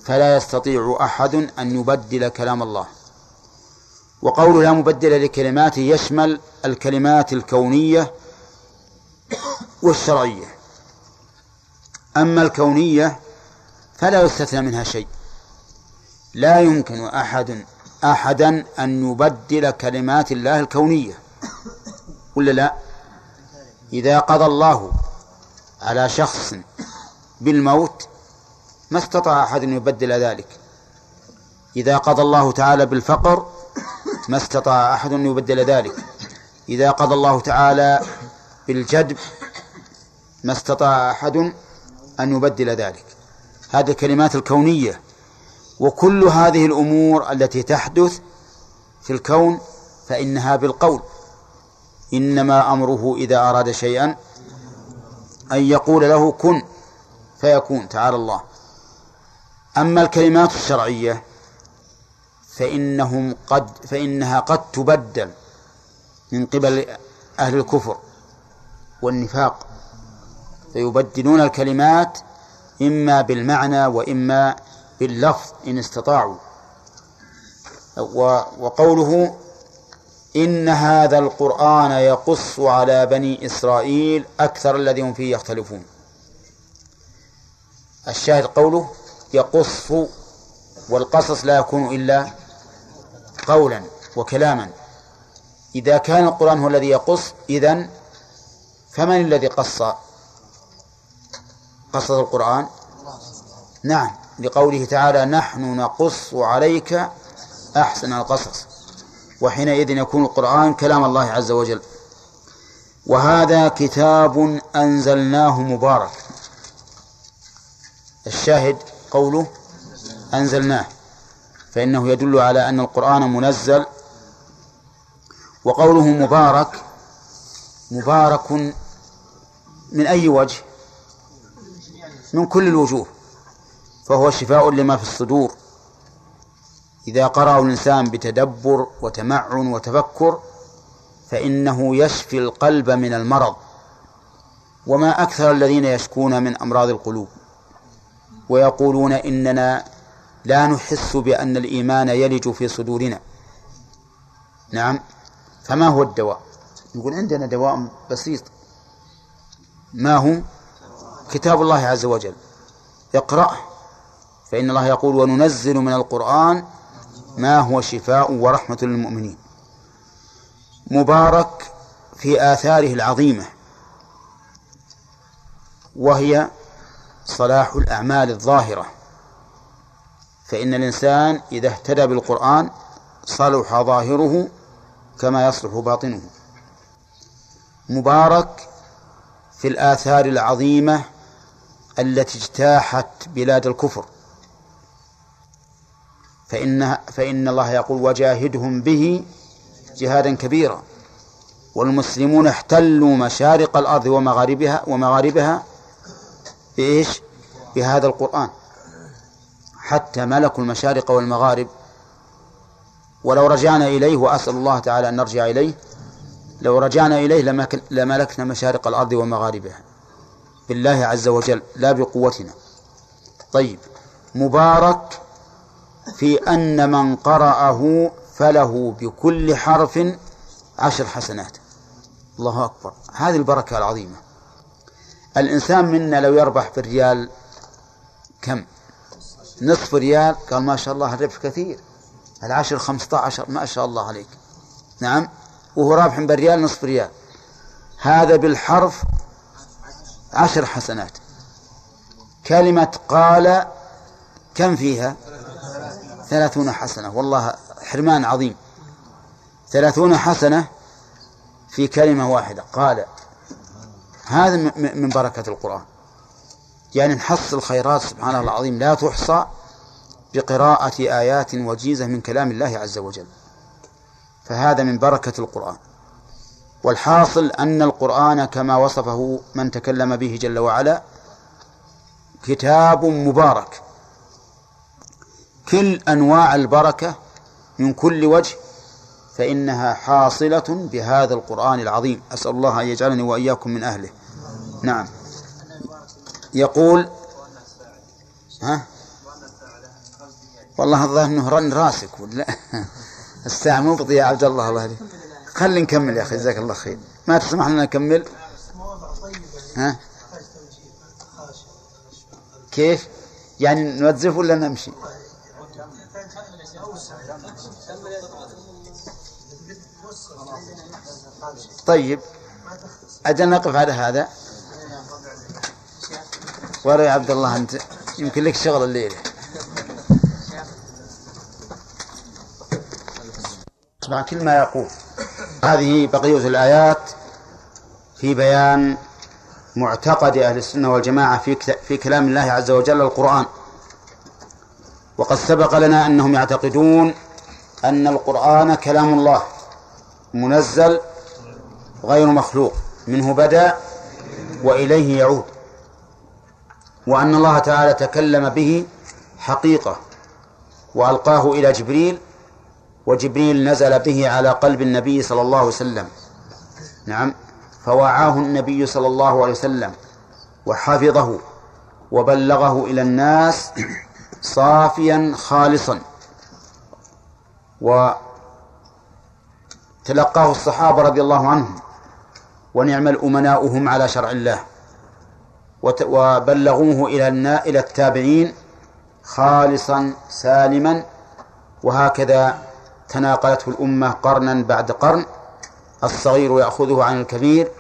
فلا يستطيع أحد أن يبدل كلام الله. وقوله لا مبدل لكلماته يشمل الكلمات الكونية والشرعية. أما الكونية فلا يستثنى منها شيء. لا يمكن أحد أحدا أن يبدل كلمات الله الكونية. ولا لا؟ إذا قضى الله على شخص بالموت ما استطاع أحد أن يبدل ذلك. إذا قضى الله تعالى بالفقر ما استطاع أحد أن يبدل ذلك. إذا قضى الله تعالى بالجدب ما استطاع أحد أن يبدل ذلك. هذه الكلمات الكونية. وكل هذه الأمور التي تحدث في الكون فإنها بالقول. إنما أمره إذا أراد شيئا أن يقول له كن فيكون تعالى الله. أما الكلمات الشرعية فإنهم قد فإنها قد تبدل من قبل أهل الكفر والنفاق. فيبدلون الكلمات إما بالمعنى وإما باللفظ إن استطاعوا. وقوله إن هذا القرآن يقص على بني إسرائيل أكثر الذي هم فيه يختلفون. الشاهد قوله يقص والقصص لا يكون إلا قولا وكلاما. إذا كان القرآن هو الذي يقص إذن فمن الذي قص؟ قصص القرآن؟ نعم لقوله تعالى نحن نقص عليك أحسن القصص. وحينئذ يكون القرآن كلام الله عز وجل. وهذا كتاب أنزلناه مبارك. الشاهد قوله أنزلناه فإنه يدل على أن القرآن منزل. وقوله مبارك مبارك من أي وجه؟ من كل الوجوه فهو شفاء لما في الصدور. إذا قرأه الإنسان بتدبر وتمعن وتفكر فإنه يشفي القلب من المرض. وما أكثر الذين يشكون من أمراض القلوب ويقولون إننا لا نحس بأن الإيمان يلج في صدورنا. نعم فما هو الدواء؟ يقول عندنا دواء بسيط. ما هو؟ كتاب الله عز وجل. اقرأه فإن الله يقول وننزل من القرآن ما هو شفاء ورحمة للمؤمنين. مبارك في آثاره العظيمة وهي صلاح الأعمال الظاهرة. فإن الإنسان إذا اهتدى بالقرآن صلح ظاهره كما يصلح باطنه. مبارك في الآثار العظيمة التي اجتاحت بلاد الكفر. فإن فإن الله يقول وجاهدهم به جهادا كبيرا. والمسلمون احتلوا مشارق الأرض ومغاربها ومغاربها بإيش؟ بهذا القرآن. حتى ملكوا المشارق والمغارب. ولو رجعنا إليه وأسأل الله تعالى أن نرجع إليه لو رجعنا إليه لملكنا مشارق الأرض ومغاربها. بالله عز وجل لا بقوتنا. طيب مبارك في أن من قرأه فله بكل حرف عشر حسنات. الله أكبر. هذه البركة العظيمة. الإنسان منا لو يربح بالريال كم؟ نصف ريال قال ما شاء الله الربح كثير. العشر خمسة عشر ما شاء الله عليك. نعم. وهو رابح بالريال نصف ريال. هذا بالحرف عشر حسنات. كلمة قال كم فيها؟ ثلاثون حسنة. والله حرمان عظيم. ثلاثون حسنة في كلمة واحدة. قال هذا من بركة القرآن. يعني نحصل خيرات سبحانه العظيم. لا تحصى بقراءة آيات وجيزة من كلام الله عز وجل. فهذا من بركة القرآن. والحاصل أن القرآن كما وصفه من تكلم به جل وعلا كتاب مبارك. كل أنواع البركة من كل وجه فإنها حاصلة بهذا القرآن العظيم. أسأل الله أن يجعلني وإياكم من أهله. نعم. يقول ها؟ والله الظاهر إنه رن راسك ولا؟ الساعة مو يا عبد الله الله عليك. خلي نكمل يا أخي جزاك الله خير. ما تسمح لنا نكمل؟ ها؟ كيف؟ يعني نوظف ولا نمشي؟ طيب أجل نقف على هذا. ورا يا عبد الله أنت يمكن لك شغل الليلة. اسمع كل ما يقول. هذه بقية الآيات في بيان معتقد أهل السنة والجماعة في في كلام الله عز وجل القرآن. وقد سبق لنا أنهم يعتقدون أن القرآن كلام الله منزل غير مخلوق منه بدأ وإليه يعود. وأن الله تعالى تكلم به حقيقة وألقاه إلى جبريل وجبريل نزل به على قلب النبي صلى الله عليه وسلم. نعم. فوعاه النبي صلى الله عليه وسلم وحفظه وبلغه إلى الناس صافيا خالصا. وتلقاه الصحابة رضي الله عنهم ونعم الأمناء هم على شرع الله. وبلغوه إلى إلى التابعين خالصا سالما. وهكذا تناقلته الأمة قرنا بعد قرن. الصغير يأخذه عن الكبير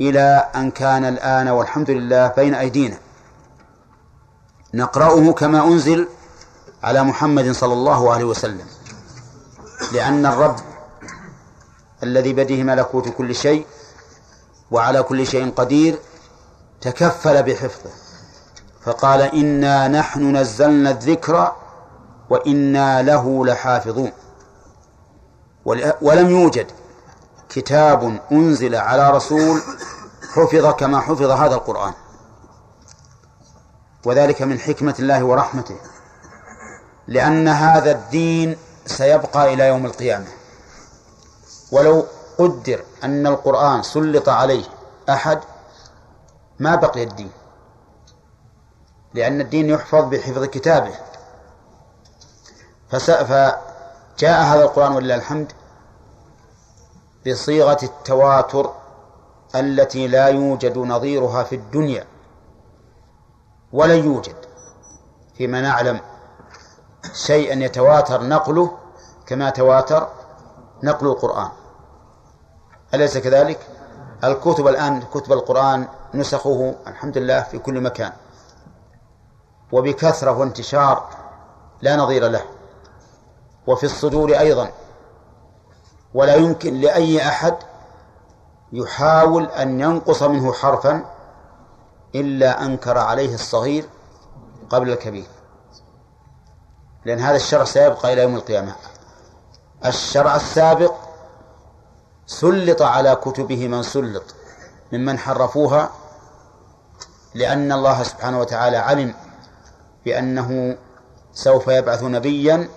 إلى أن كان الآن والحمد لله بين أيدينا. نقرأه كما أنزل على محمد صلى الله عليه وسلم. لأن الرب الذي بده ملكوت كل شيء وعلى كل شيء قدير تكفل بحفظه. فقال إنا نحن نزلنا الذكر وإنا له لحافظون. ولم يوجد كتاب أنزل على رسول حفظ كما حفظ هذا القرآن. وذلك من حكمة الله ورحمته. لأن هذا الدين سيبقى إلى يوم القيامة. ولو قدر أن القرآن سلط عليه أحد ما بقي الدين. لأن الدين يحفظ بحفظ كتابه. فجاء هذا القرآن ولله الحمد بصيغة التواتر التي لا يوجد نظيرها في الدنيا ولن يوجد. فيما نعلم شيئا يتواتر نقله كما تواتر نقل القرآن. أليس كذلك؟ الكتب الآن كتب القرآن نسخه الحمد لله في كل مكان. وبكثرة وانتشار لا نظير له. وفي الصدور أيضا. ولا يمكن لأي أحد يحاول أن ينقص منه حرفا إلا أنكر عليه الصغير قبل الكبير. لأن هذا الشرع سيبقى إلى يوم القيامة. الشرع السابق سلط على كتبه من سلط ممن حرفوها لأن الله سبحانه وتعالى علم بأنه سوف يبعث نبيا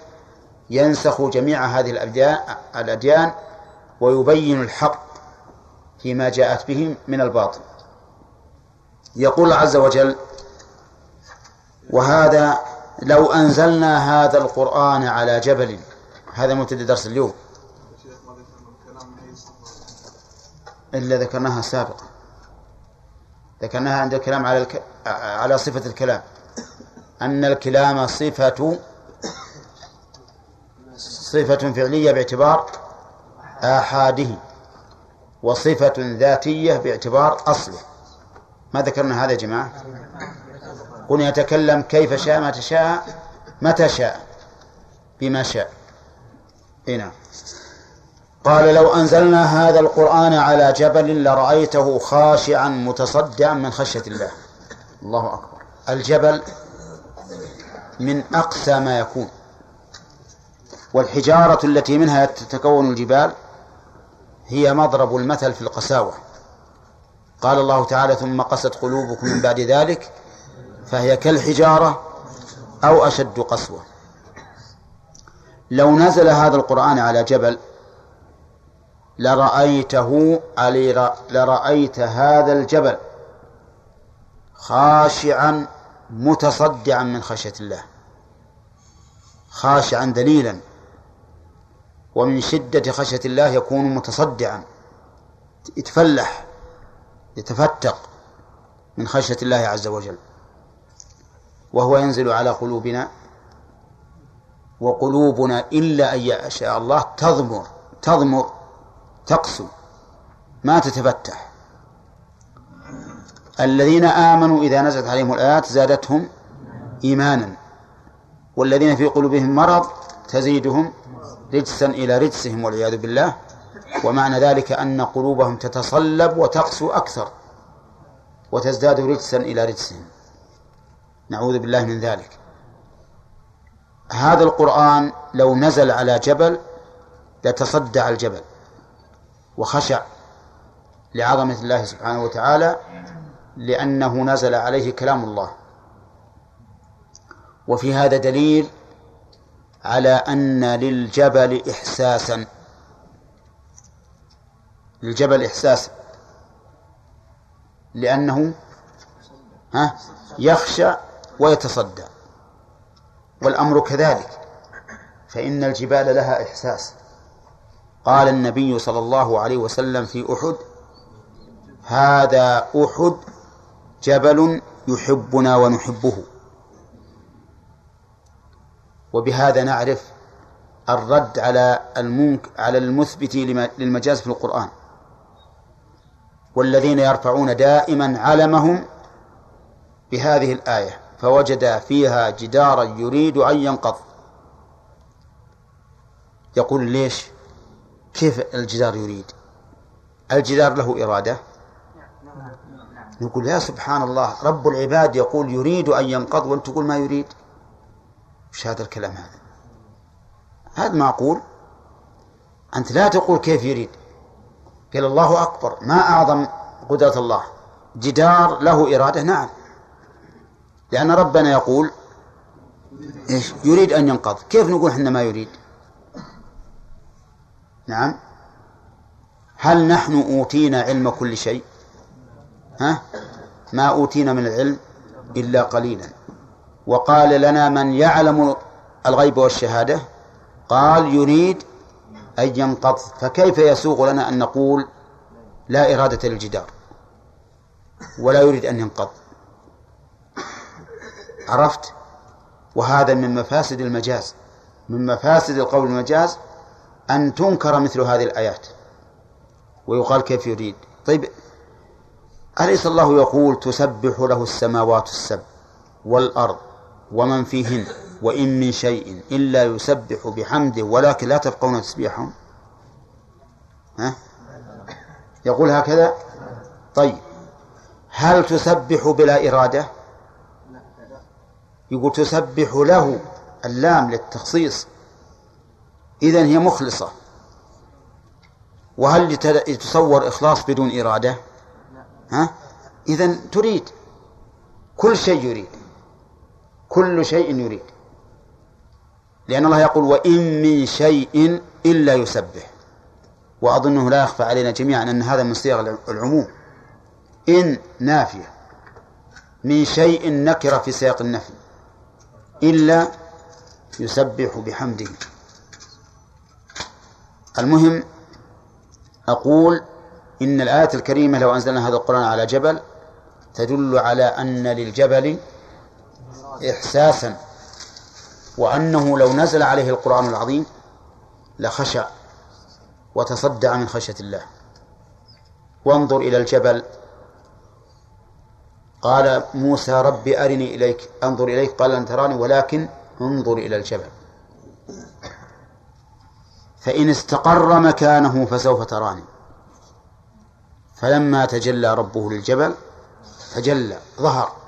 ينسخ جميع هذه الأديان ويبين الحق فيما جاءت به من الباطل. يقول عز وجل وهذا لو أنزلنا هذا القرآن على جبل هذا مبتدأ درس اليوم. إلا ذكرناها سابقا. ذكرناها عند الكلام على الك... على صفة الكلام. أن الكلام صفة صفة فعلية باعتبار آحاده وصفة ذاتية باعتبار أصله. ما ذكرنا هذا يا جماعة؟ قلنا يتكلم كيف شاء متى شاء متى شاء بما شاء. هنا قال لو أنزلنا هذا القرآن على جبل لرأيته خاشعا متصدعا من خشية الله. الله أكبر. الجبل من أقسى ما يكون. والحجارة التي منها تتكون الجبال هي مضرب المثل في القساوة. قال الله تعالى ثم قست قلوبكم من بعد ذلك فهي كالحجارة أو أشد قسوة. لو نزل هذا القرآن على جبل لرأيته علي لرأيت هذا الجبل خاشعا متصدعا من خشية الله خاشعا دليلا. ومن شدة خشية الله يكون متصدعا. يتفلح يتفتق من خشية الله عز وجل. وهو ينزل على قلوبنا وقلوبنا إلا أن يشاء الله تضمر تضمر تقسو ما تتفتح. الذين آمنوا إذا نزلت عليهم الآيات زادتهم إيمانا والذين في قلوبهم مرض تزيدهم رجسا إلى رجسهم والعياذ بالله. ومعنى ذلك أن قلوبهم تتصلب وتقسو أكثر وتزداد رجسا إلى رجسهم. نعوذ بالله من ذلك. هذا القرآن لو نزل على جبل لتصدع الجبل وخشع لعظمة الله سبحانه وتعالى لأنه نزل عليه كلام الله. وفي هذا دليل على أن للجبل إحساسا. للجبل إحساسا لأنه ها يخشى ويتصدى. والأمر كذلك. فإن الجبال لها إحساس. قال النبي صلى الله عليه وسلم في أحد هذا أحد جبل يحبنا ونحبه. وبهذا نعرف الرد على المنك على المثبت للمجاز في القرآن. والذين يرفعون دائما علمهم بهذه الآية فوجد فيها جدارا يريد أن ينقض. يقول ليش؟ كيف الجدار يريد؟ الجدار له إرادة؟ نقول يا سبحان الله رب العباد يقول يريد أن ينقض وأنت تقول ما يريد. وش هذا الكلام هذا؟ هذا معقول أنت لا تقول كيف يريد. قال الله أكبر. ما أعظم قدرة الله. جدار له إرادة نعم. لأن ربنا يقول إيش؟ يريد أن ينقض. كيف نقول إحنا ما يريد؟ نعم. هل نحن أوتينا علم كل شيء؟ ها؟ ما أوتينا من العلم إلا قليلا. وقال لنا من يعلم الغيب والشهادة؟ قال يريد أن ينقض فكيف يسوغ لنا أن نقول لا إرادة للجدار ولا يريد أن ينقض عرفت؟ وهذا من مفاسد المجاز من مفاسد القول المجاز أن تنكر مثل هذه الآيات. ويقال كيف يريد؟ طيب أليس الله يقول تسبح له السماوات السبع والأرض؟ ومن فيهن وإن من شيء إلا يسبح بحمده ولكن لا تفقون تسبيحهم. ها؟ يقول هكذا؟ طيب. هل تسبح بلا إرادة؟ يقول تسبح له اللام للتخصيص. إذن هي مخلصة. وهل يتصور إخلاص بدون إرادة؟ ها؟ إذن تريد. كل شيء يريد. كل شيء يريد. لأن الله يقول وإن من شيء إلا يسبح. وأظنه لا يخفى علينا جميعا أن هذا من صيغ العموم. إن نافية. من شيء نكرة في سياق النفي. إلا يسبح بحمده. المهم أقول إن الآية الكريمة لو أنزلنا هذا القرآن على جبل تدل على أن للجبل إحساسا وأنه لو نزل عليه القرآن العظيم لخشع وتصدع من خشية الله. وانظر إلى الجبل. قال موسى رب أرني إليك. أنظر إليك. قال لن تراني ولكن انظر إلى الجبل. فإن استقر مكانه فسوف تراني. فلما تجلى ربه للجبل تجلى ظهر.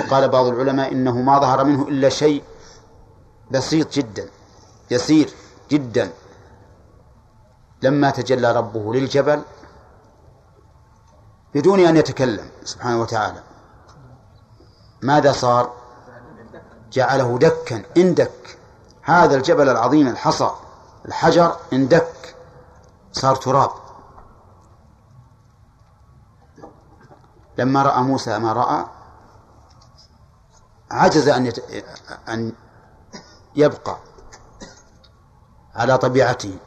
وقال بعض العلماء إنه ما ظهر منه إلا شيء بسيط جدا يسير جدا. لما تجلى ربه للجبل بدون أن يتكلم سبحانه وتعالى. ماذا صار؟ جعله دكا اندك. هذا الجبل العظيم الحصى الحجر اندك. صار تراب. لما رأى موسى ما رأى عجز أن يت... أن يبقى على طبيعته.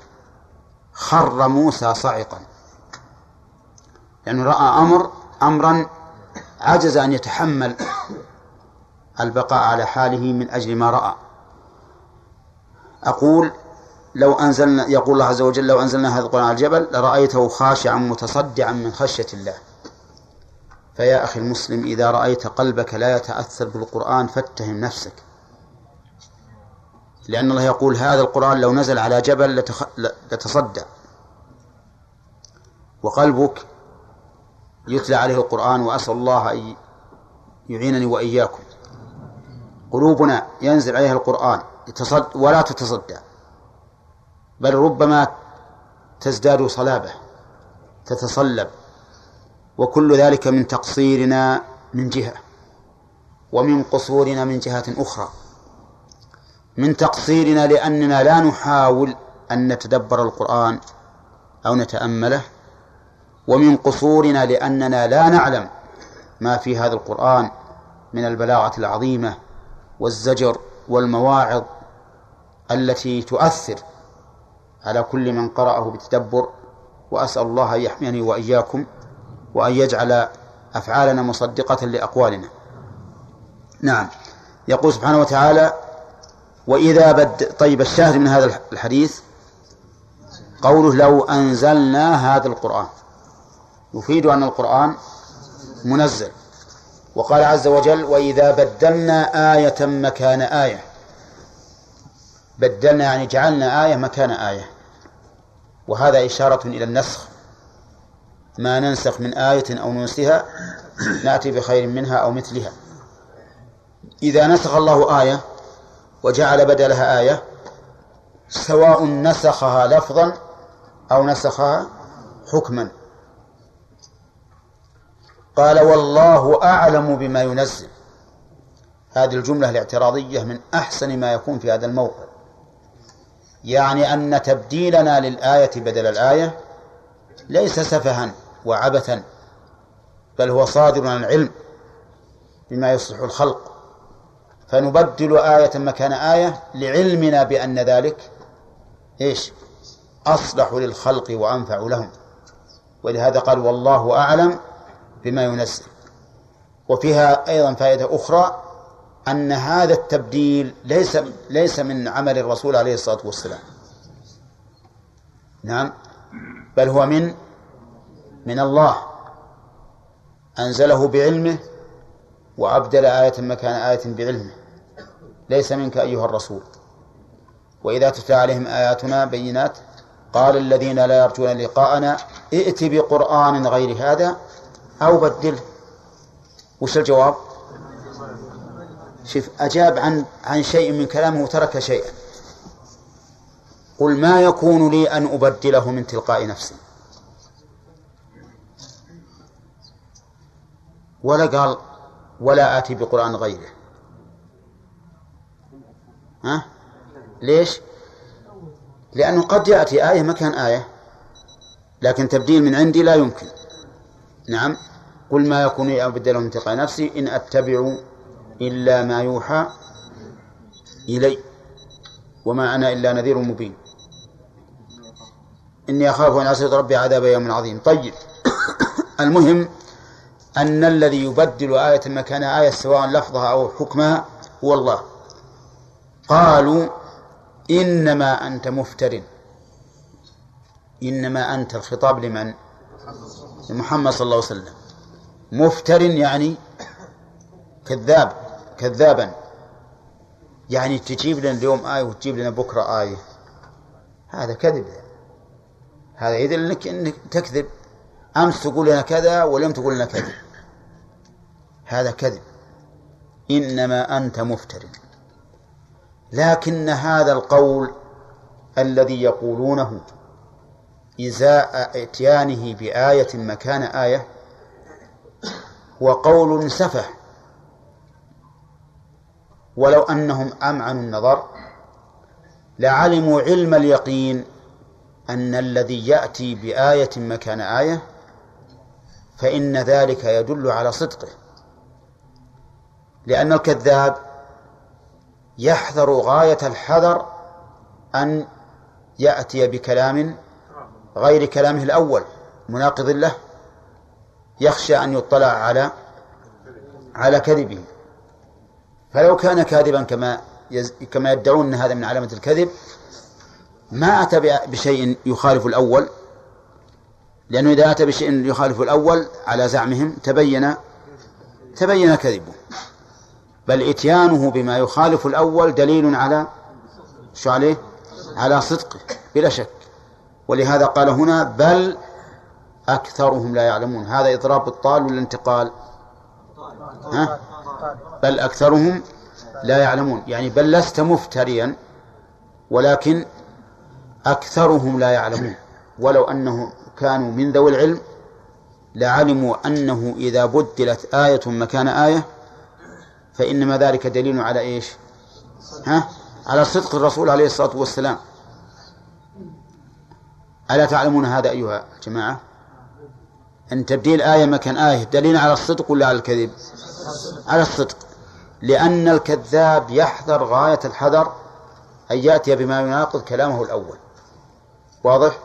خر موسى صعقا لأنه رأى أمر أمرا عجز أن يتحمل البقاء على حاله من أجل ما رأى. أقول لو أنزلنا يقول الله عز وجل لو أنزلنا هذا القرآن على الجبل لرأيته خاشعا متصدعا من خشية الله. فيا أخي المسلم إذا رأيت قلبك لا يتأثر بالقرآن فاتهم نفسك. لأن الله يقول هذا القرآن لو نزل على جبل. لتصدع وقلبك يتلى عليه القرآن وأسأل الله أن يعينني وإياكم. قلوبنا ينزل عليها القرآن ولا تتصدع بل ربما تزداد صلابة تتصلب وكل ذلك من تقصيرنا من جهة ومن قصورنا من جهة أخرى. من تقصيرنا لأننا لا نحاول أن نتدبر القرآن أو نتأمله ومن قصورنا لأننا لا نعلم ما في هذا القرآن من البلاغة العظيمة والزجر والمواعظ التي تؤثر على كل من قرأه بتدبر وأسأل الله أن يحميني وإياكم وأن يجعل أفعالنا مصدقة لأقوالنا. نعم. يقول سبحانه وتعالى وإذا بد طيب الشاهد من هذا الحديث قوله لو أنزلنا هذا القرآن. يفيد أن القرآن منزل. وقال عز وجل وإذا بدلنا آية مكان آية. بدلنا يعني جعلنا آية مكان آية. وهذا إشارة إلى النسخ ما ننسخ من آية أو ننسها نأتي بخير منها أو مثلها. إذا نسخ الله آية وجعل بدلها آية سواء نسخها لفظا أو نسخها حكما. قال والله أعلم بما ينزل. هذه الجملة الاعتراضية من أحسن ما يكون في هذا الموقع. يعني أن تبديلنا للآية بدل الآية ليس سفها. وعبثا بل هو صادر عن العلم بما يصلح الخلق. فنبدل آية مكان آية لعلمنا بأن ذلك إيش؟ أصلح للخلق وأنفع لهم. ولهذا قال والله أعلم بما ينزل وفيها أيضا فائدة أخرى أن هذا التبديل ليس ليس من عمل الرسول عليه الصلاة والسلام. نعم. بل هو من من الله. أنزله بعلمه وأبدل آية مكان آية بعلمه. ليس منك أيها الرسول. وإذا تتلى عليهم آياتنا بينات قال الذين لا يرجون لقاءنا ائت بقرآن غير هذا أو بدله. وش الجواب؟ شوف أجاب عن عن شيء من كلامه وترك شيئا. قل ما يكون لي أن أبدله من تلقاء نفسي. ولا قال ولا آتي بقرآن غيره. ها؟ ليش؟ لأنه قد يأتي آية مكان آية. لكن تبديل من عندي لا يمكن. نعم. قل ما يكون لي أبدله من تلقاء نفسي إن أتبع إلا ما يوحى إلي وما أنا إلا نذير مبين. إني أخاف أن عصيت ربي عذاب يوم عظيم. طيب. المهم أن الذي يبدل آية مكان آية سواء لفظها أو حكمها هو الله. قالوا إنما أنت مفتر. إنما أنت الخطاب لمن؟ لمحمد صلى الله عليه وسلم. مفتر يعني كذاب كذابا. يعني تجيب لنا اليوم آية وتجيب لنا بكرة آية. هذا كذب. هذا يدل انك إنك تكذب. أمس تقول لنا كذا واليوم تقول لنا كذا هذا كذب. إنما أنت مفتر لكن هذا القول الذي يقولونه إزاء إتيانه بآية مكان آية هو قول سفه. ولو أنهم أمعنوا النظر لعلموا علم اليقين أن الذي يأتي بآية مكان آية فإن ذلك يدل على صدقه. لأن الكذاب يحذر غاية الحذر أن يأتي بكلام غير كلامه الأول مناقض له يخشى أن يطلع على على كذبه. فلو كان كاذبا كما كما يدعون أن هذا من علامة الكذب ما أتى بشيء يخالف الأول. لأنه إذا أتى بشيء يخالف الأول على زعمهم تبين تبين كذبه. بل إتيانه بما يخالف الأول دليل على شو عليه؟ على صدقه بلا شك. ولهذا قال هنا بل أكثرهم لا يعلمون. هذا إضراب الطال ولا انتقال؟ ها؟ بل أكثرهم لا يعلمون. يعني بل لست مفتريا ولكن أكثرهم لا يعلمون. ولو أنهم كانوا من ذوي العلم لعلموا أنه إذا بدلت آية مكان آية فإنما ذلك دليل على إيش؟ ها؟ على صدق الرسول عليه الصلاة والسلام. ألا تعلمون هذا أيها الجماعة؟ أن تبديل آية مكان آية دليل على الصدق ولا على الكذب؟ على الصدق. لأن الكذاب يحذر غاية الحذر أن يأتي بما يناقض كلامه الأول. واضح؟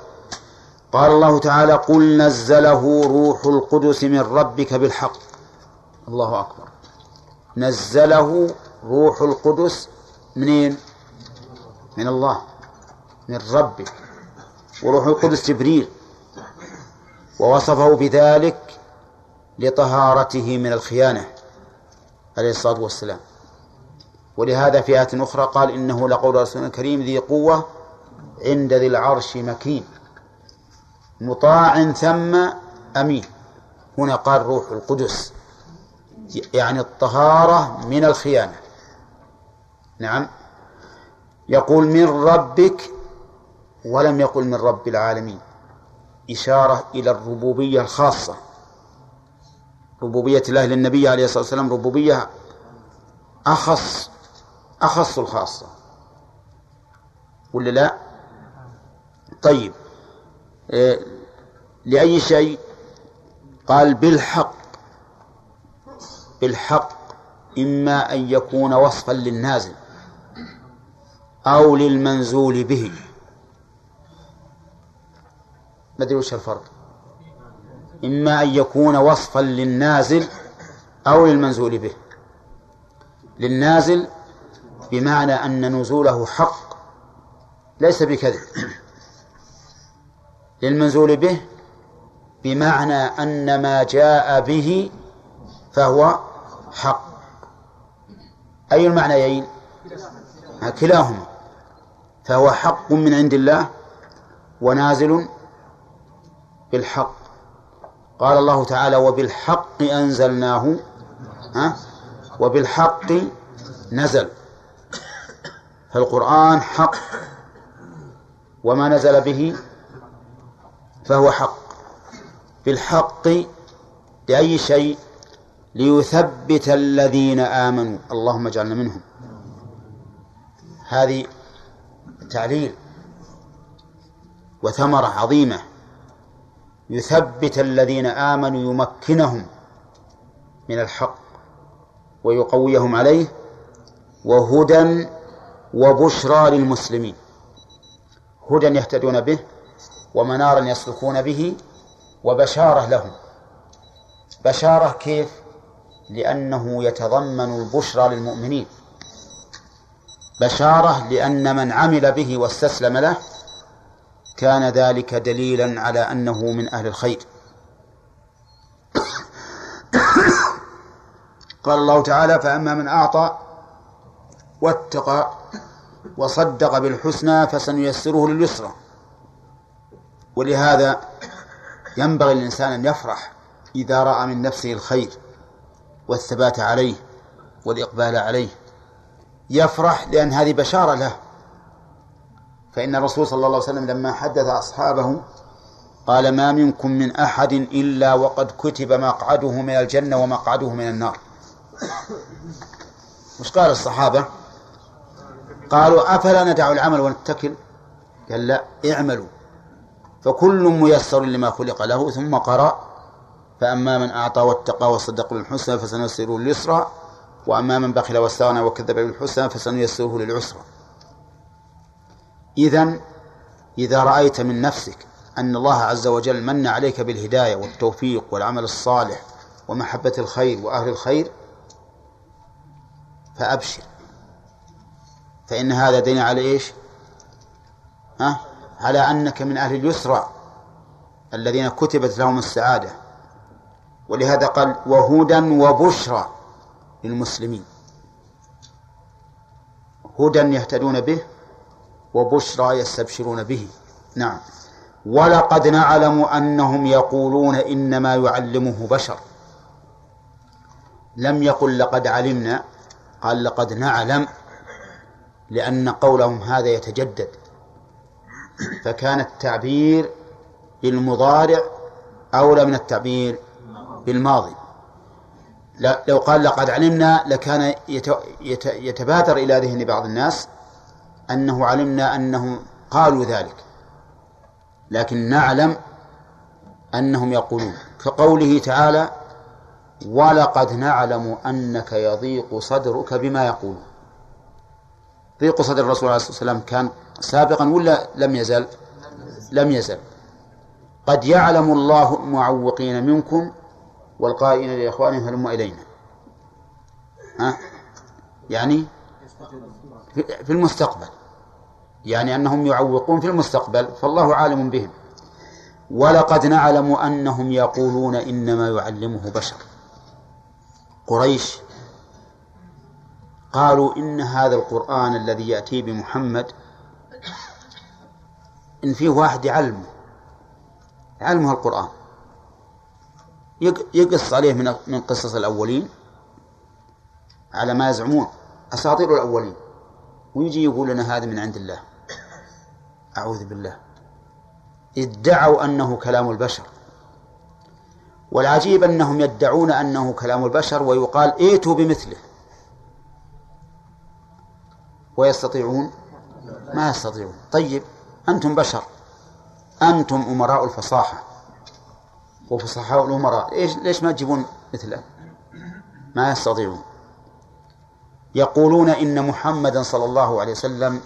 قال الله تعالى قل نزله روح القدس من ربك بالحق. الله أكبر. نزله روح القدس منين؟ من الله من ربك وروح القدس جبريل. ووصفه بذلك لطهارته من الخيانة عليه الصلاة والسلام. ولهذا في آية أخرى قال إنه لقول رسول كريم ذي قوة عند ذي العرش مكين. مطاع ثم أمين. هنا قال روح القدس. يعني الطهارة من الخيانة. نعم. يقول من ربك ولم يقل من رب العالمين. إشارة إلى الربوبية الخاصة. ربوبية الله للنبي عليه الصلاة والسلام ربوبية أخص أخص الخاصة. ولا لا؟ طيب. إيه لأي شيء؟ قال بالحق. بالحق إما أن يكون وصفا للنازل أو للمنزول به. ما أدري وش الفرق. إما أن يكون وصفا للنازل أو للمنزول به. للنازل بمعنى أن نزوله حق ليس بكذب. للمنزول به بمعنى أن ما جاء به فهو حق. أي المعنيين؟ كلاهما. فهو حق من عند الله ونازل بالحق. قال الله تعالى وبالحق أنزلناه. ها؟ وبالحق نزل. فالقرآن حق. وما نزل به فهو حق. بالحق لأي شيء؟ ليثبت الذين آمنوا. اللهم اجعلنا منهم. هذه تعليل وثمرة عظيمة. يثبت الذين آمنوا يمكنهم من الحق ويقويهم عليه وهدى وبشرى للمسلمين. هدى يهتدون به ومنارا يسلكون به وبشارة لهم. بشارة كيف؟ لأنه يتضمن البشرى للمؤمنين. بشارة لأن من عمل به واستسلم له كان ذلك دليلا على أنه من أهل الخير. قال الله تعالى فأما من أعطى واتقى وصدق بالحسنى فسنيسره لليسرى. ولهذا ينبغي للإنسان أن يفرح إذا رأى من نفسه الخير. والثبات عليه والإقبال عليه. يفرح لأن هذه بشارة له. فإن الرسول صلى الله عليه وسلم لما حدث أصحابه قال ما منكم من أحد إلا وقد كتب مقعده من الجنة ومقعده من النار. وش قال الصحابة؟ قالوا أفلا ندع العمل ونتكل؟ قال لا اعملوا. فكل ميسر لما خلق له ثم قرأ فأما من أعطى واتقى وصدق بالحسنى فسنيسره لليسرى وأما من بخل واستغنى وكذب بالحسنى فسنيسره للعسرى. إذا إذا رأيت من نفسك أن الله عز وجل من عليك بالهداية والتوفيق والعمل الصالح ومحبة الخير وأهل الخير فأبشر. فإن هذا دين على إيش؟ ها؟ على أنك من أهل اليسرى الذين كتبت لهم السعادة. ولهذا قال وهدى وبشرى للمسلمين. هدى يهتدون به وبشرى يستبشرون به. نعم. ولقد نعلم أنهم يقولون إنما يعلمه بشر. لم يقل لقد علمنا قال لقد نعلم لأن قولهم هذا يتجدد. فكان التعبير بالمضارع أولى من التعبير بالماضي. لو قال لقد علمنا لكان يتبادر إلى ذهن بعض الناس أنه علمنا أنهم قالوا ذلك. لكن نعلم أنهم يقولون. كقوله تعالى ولقد نعلم أنك يضيق صدرك بما يقولون. ضيق صدر الرسول عليه الصلاة والسلام كان سابقا ولا لم يزل؟ لم يزل. قد يعلم الله المعوقين منكم والقائلين لإخوانهم هلموا إلينا. ها؟ يعني في المستقبل. يعني أنهم يعوقون في المستقبل فالله عالم بهم. ولقد نعلم أنهم يقولون إنما يعلمه بشر. قريش قالوا إن هذا القرآن الذي يأتي بمحمد إن فيه واحد يعلمه. يعلمه القرآن. يقص عليه من من قصص الأولين على ما يزعمون أساطير الأولين. ويجي يقول لنا هذا من عند الله. أعوذ بالله. ادعوا أنه كلام البشر. والعجيب أنهم يدعون أنه كلام البشر ويقال ائتوا بمثله. ويستطيعون؟ ما يستطيعون. طيب أنتم بشر. أنتم أمراء الفصاحة. وفصحاء الأمراء. إيش ليش ما تجيبون مثله؟ ما يستطيعون. يقولون إن محمدا صلى الله عليه وسلم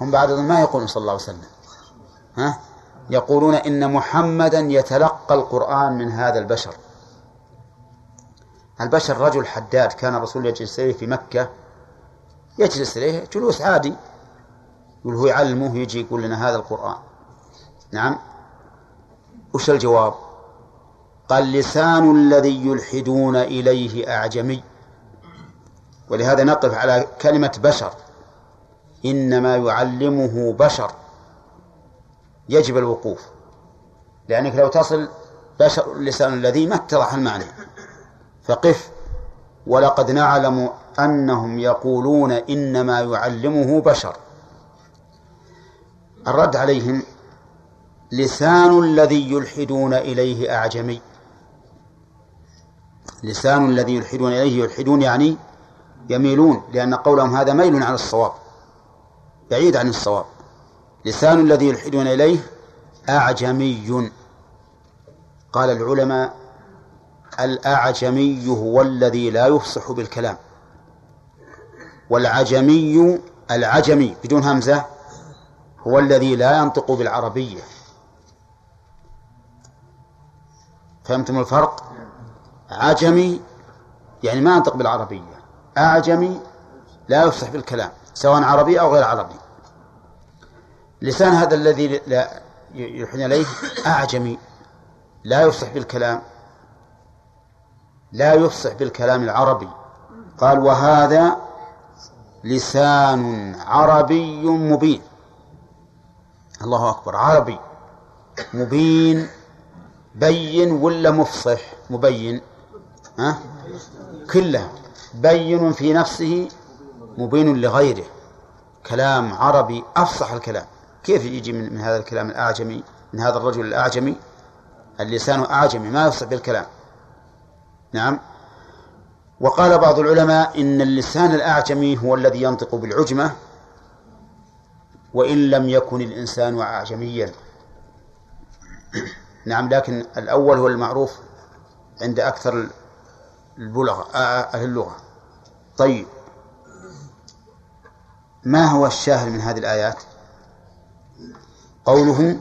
هم بعد ما يقولون صلى الله عليه وسلم. ها؟ يقولون إن محمدا يتلقى القرآن من هذا البشر. البشر رجل حداد كان الرسول يجلس إليه في مكة. يجلس إليه جلوس عادي. يقول هو يعلمه يجي يقول لنا هذا القرآن. نعم؟ وش الجواب؟ قال لسان الذي يلحدون إليه أعجمي. ولهذا نقف على كلمة بشر. إنما يعلمه بشر. يجب الوقوف. لأنك لو تصل بشر اللسان الذي ما اتضح المعنى. فقف. ولقد نعلم أنهم يقولون إنما يعلمه بشر. الرد عليهم لسان الذي يلحدون إليه أعجمي. لسان الذي يلحدون إليه يلحدون يعني يميلون لأن قولهم هذا ميل على الصواب بعيد عن الصواب. لسان الذي يلحدون إليه أعجمي. قال العلماء الأعجمي هو الذي لا يفصح بالكلام. والعجمي العجمي بدون همزة هو الذي لا ينطق بالعربية. فهمتم الفرق؟ عجمي يعني ما ينطق بالعربية. أعجمي لا يفصح بالكلام سواء عربي أو غير عربي. لسان هذا الذي لا يلحن إليه أعجمي لا يفصح بالكلام. لا يفصح بالكلام العربي. قال وهذا لسان عربي مبين. الله أكبر عربي. مبين بين ولا مفصح؟ مبين. ها؟ كله بين في نفسه مبين لغيره. كلام عربي أفصح الكلام. كيف يجي من, من هذا الكلام الأعجمي؟ من هذا الرجل الأعجمي؟ اللسان أعجمي ما يفصح بالكلام. نعم. وقال بعض العلماء إن اللسان الأعجمي هو الذي ينطق بالعجمة وإن لم يكن الإنسان أعجميا. نعم لكن الأول هو المعروف عند أكثر البلغة أهل اللغة. طيب. ما هو الشاهد من هذه الآيات؟ قوله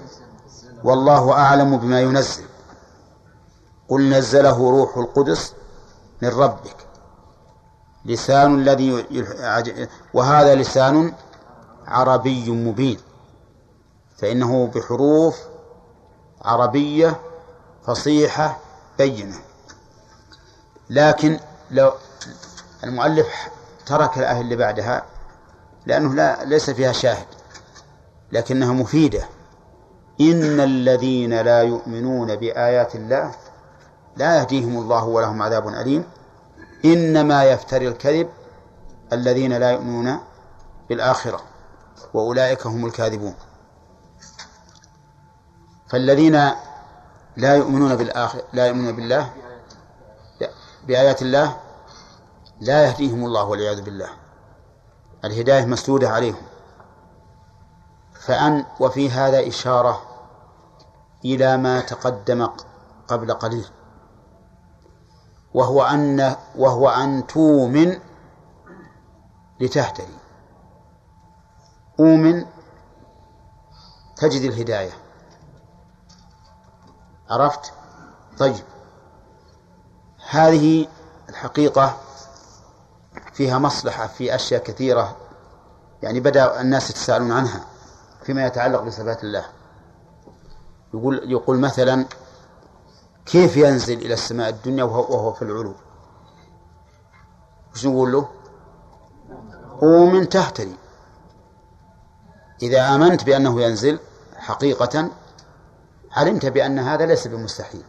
والله أعلم بما ينزل. قل نزله روح القدس من ربك. لسان الذي وهذا لسان عربي مبين. فإنه بحروف عربية فصيحة بينة. لكن لو المؤلف ترك الآية اللي بعدها لأنه لا ليس فيها شاهد لكنها مفيدة. إن الذين لا يؤمنون بآيات الله لا يهديهم الله ولهم عذاب أليم. إنما يفتري الكذب الذين لا يؤمنون بالآخرة وأولئك هم الكاذبون. فالذين لا يؤمنون بالآخر لا يؤمنون بالله بآيات الله لا يهديهم الله والعياذ بالله. الهداية مسدودة عليهم. فأن وفي هذا إشارة إلى ما تقدم قبل قليل. وهو أن وهو أن تؤمن لتهتدي. أؤمن تجد الهداية. عرفت؟ طيب. هذه الحقيقة فيها مصلحة في أشياء كثيرة يعني بدأ الناس يتساءلون عنها فيما يتعلق بصفات الله. يقول يقول مثلا كيف ينزل إلى السماء الدنيا وهو في العلو؟ وش نقول له؟ قوم تهتدي إذا آمنت بأنه ينزل حقيقة علمت بأن هذا ليس بمستحيل.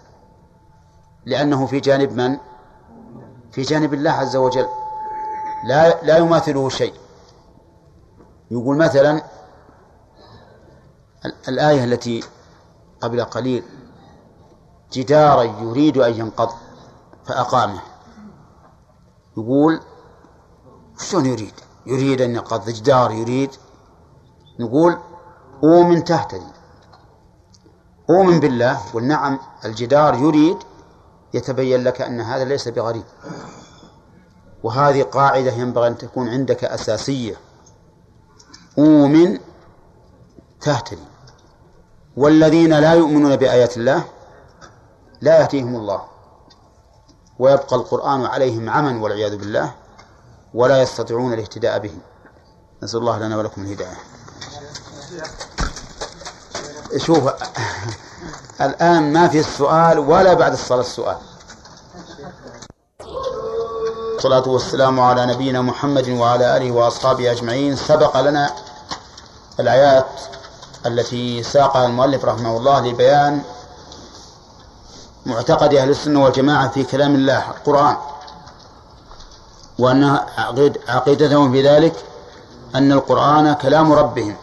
لأنه في جانب من؟ في جانب الله عز وجل. لا لا يماثله شيء. يقول مثلا الآية التي قبل قليل جدارا يريد أن ينقض فأقامه. يقول شلون يريد؟ يريد أن ينقض جدار يريد. نقول أؤمن تهتدي. أؤمن بالله والنعم الجدار يريد يتبين لك أن هذا ليس بغريب. وهذه قاعدة ينبغي أن تكون عندك أساسية. أؤمن تهتدي. والذين لا يؤمنون بآيات الله لا يهديهم الله. ويبقى القرآن عليهم عمى والعياذ بالله ولا يستطيعون الاهتداء به نسأل الله لنا ولكم الهداية. شوف الآن ما في السؤال ولا بعد الصلاة السؤال. الصلاة والسلام على نبينا محمد وعلى آله وأصحابه أجمعين. سبق لنا الآيات التي ساقها المؤلف رحمه الله لبيان معتقد أهل السنة والجماعة في كلام الله القرآن. وأن عقيدتهم في ذلك أن القرآن كلام ربهم.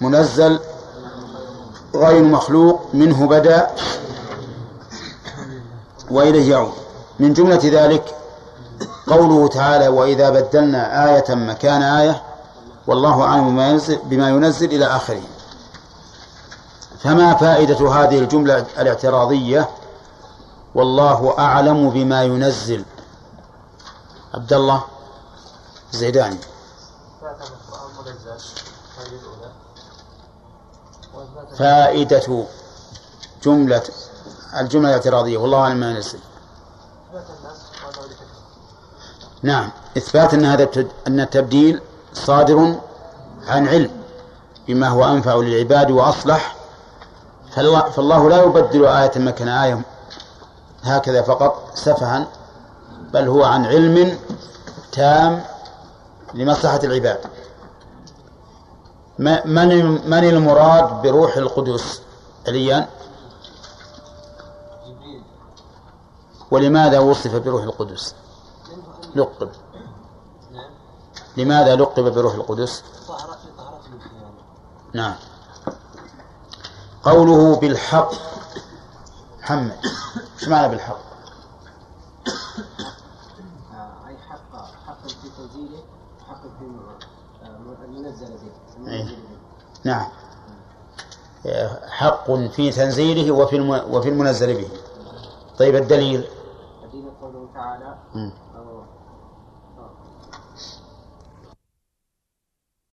منزل غير مخلوق منه بدأ وإليه يعود. من جملة ذلك قوله تعالى وإذا بدلنا آية مكان آية والله أعلم بما ينزل, بما ينزل إلى آخره. فما فائدة هذه الجملة الاعتراضية؟ والله أعلم بما ينزل. عبد الله الزيداني فائدة جملة الجملة الاعتراضية والله أعلم ما ينزل نعم. إثبات أن هذا أن التبديل صادر عن علم بما هو أنفع للعباد وأصلح. فالله, لا يبدل آية مكان آية هكذا فقط سفها بل هو عن علم تام لمصلحة العباد. من من المراد بروح القدس؟ عليا ولماذا وصف بروح القدس؟ لقب. لماذا لقب بروح القدس؟ نعم. قوله بالحق. محمد. إيش معنى بالحق أي حق حق في تنزيله حق في آه، المنزل به إيه. نعم حق في تنزيله وفي. وفي المنزل به طيب الدليل الدين قوله تعالى.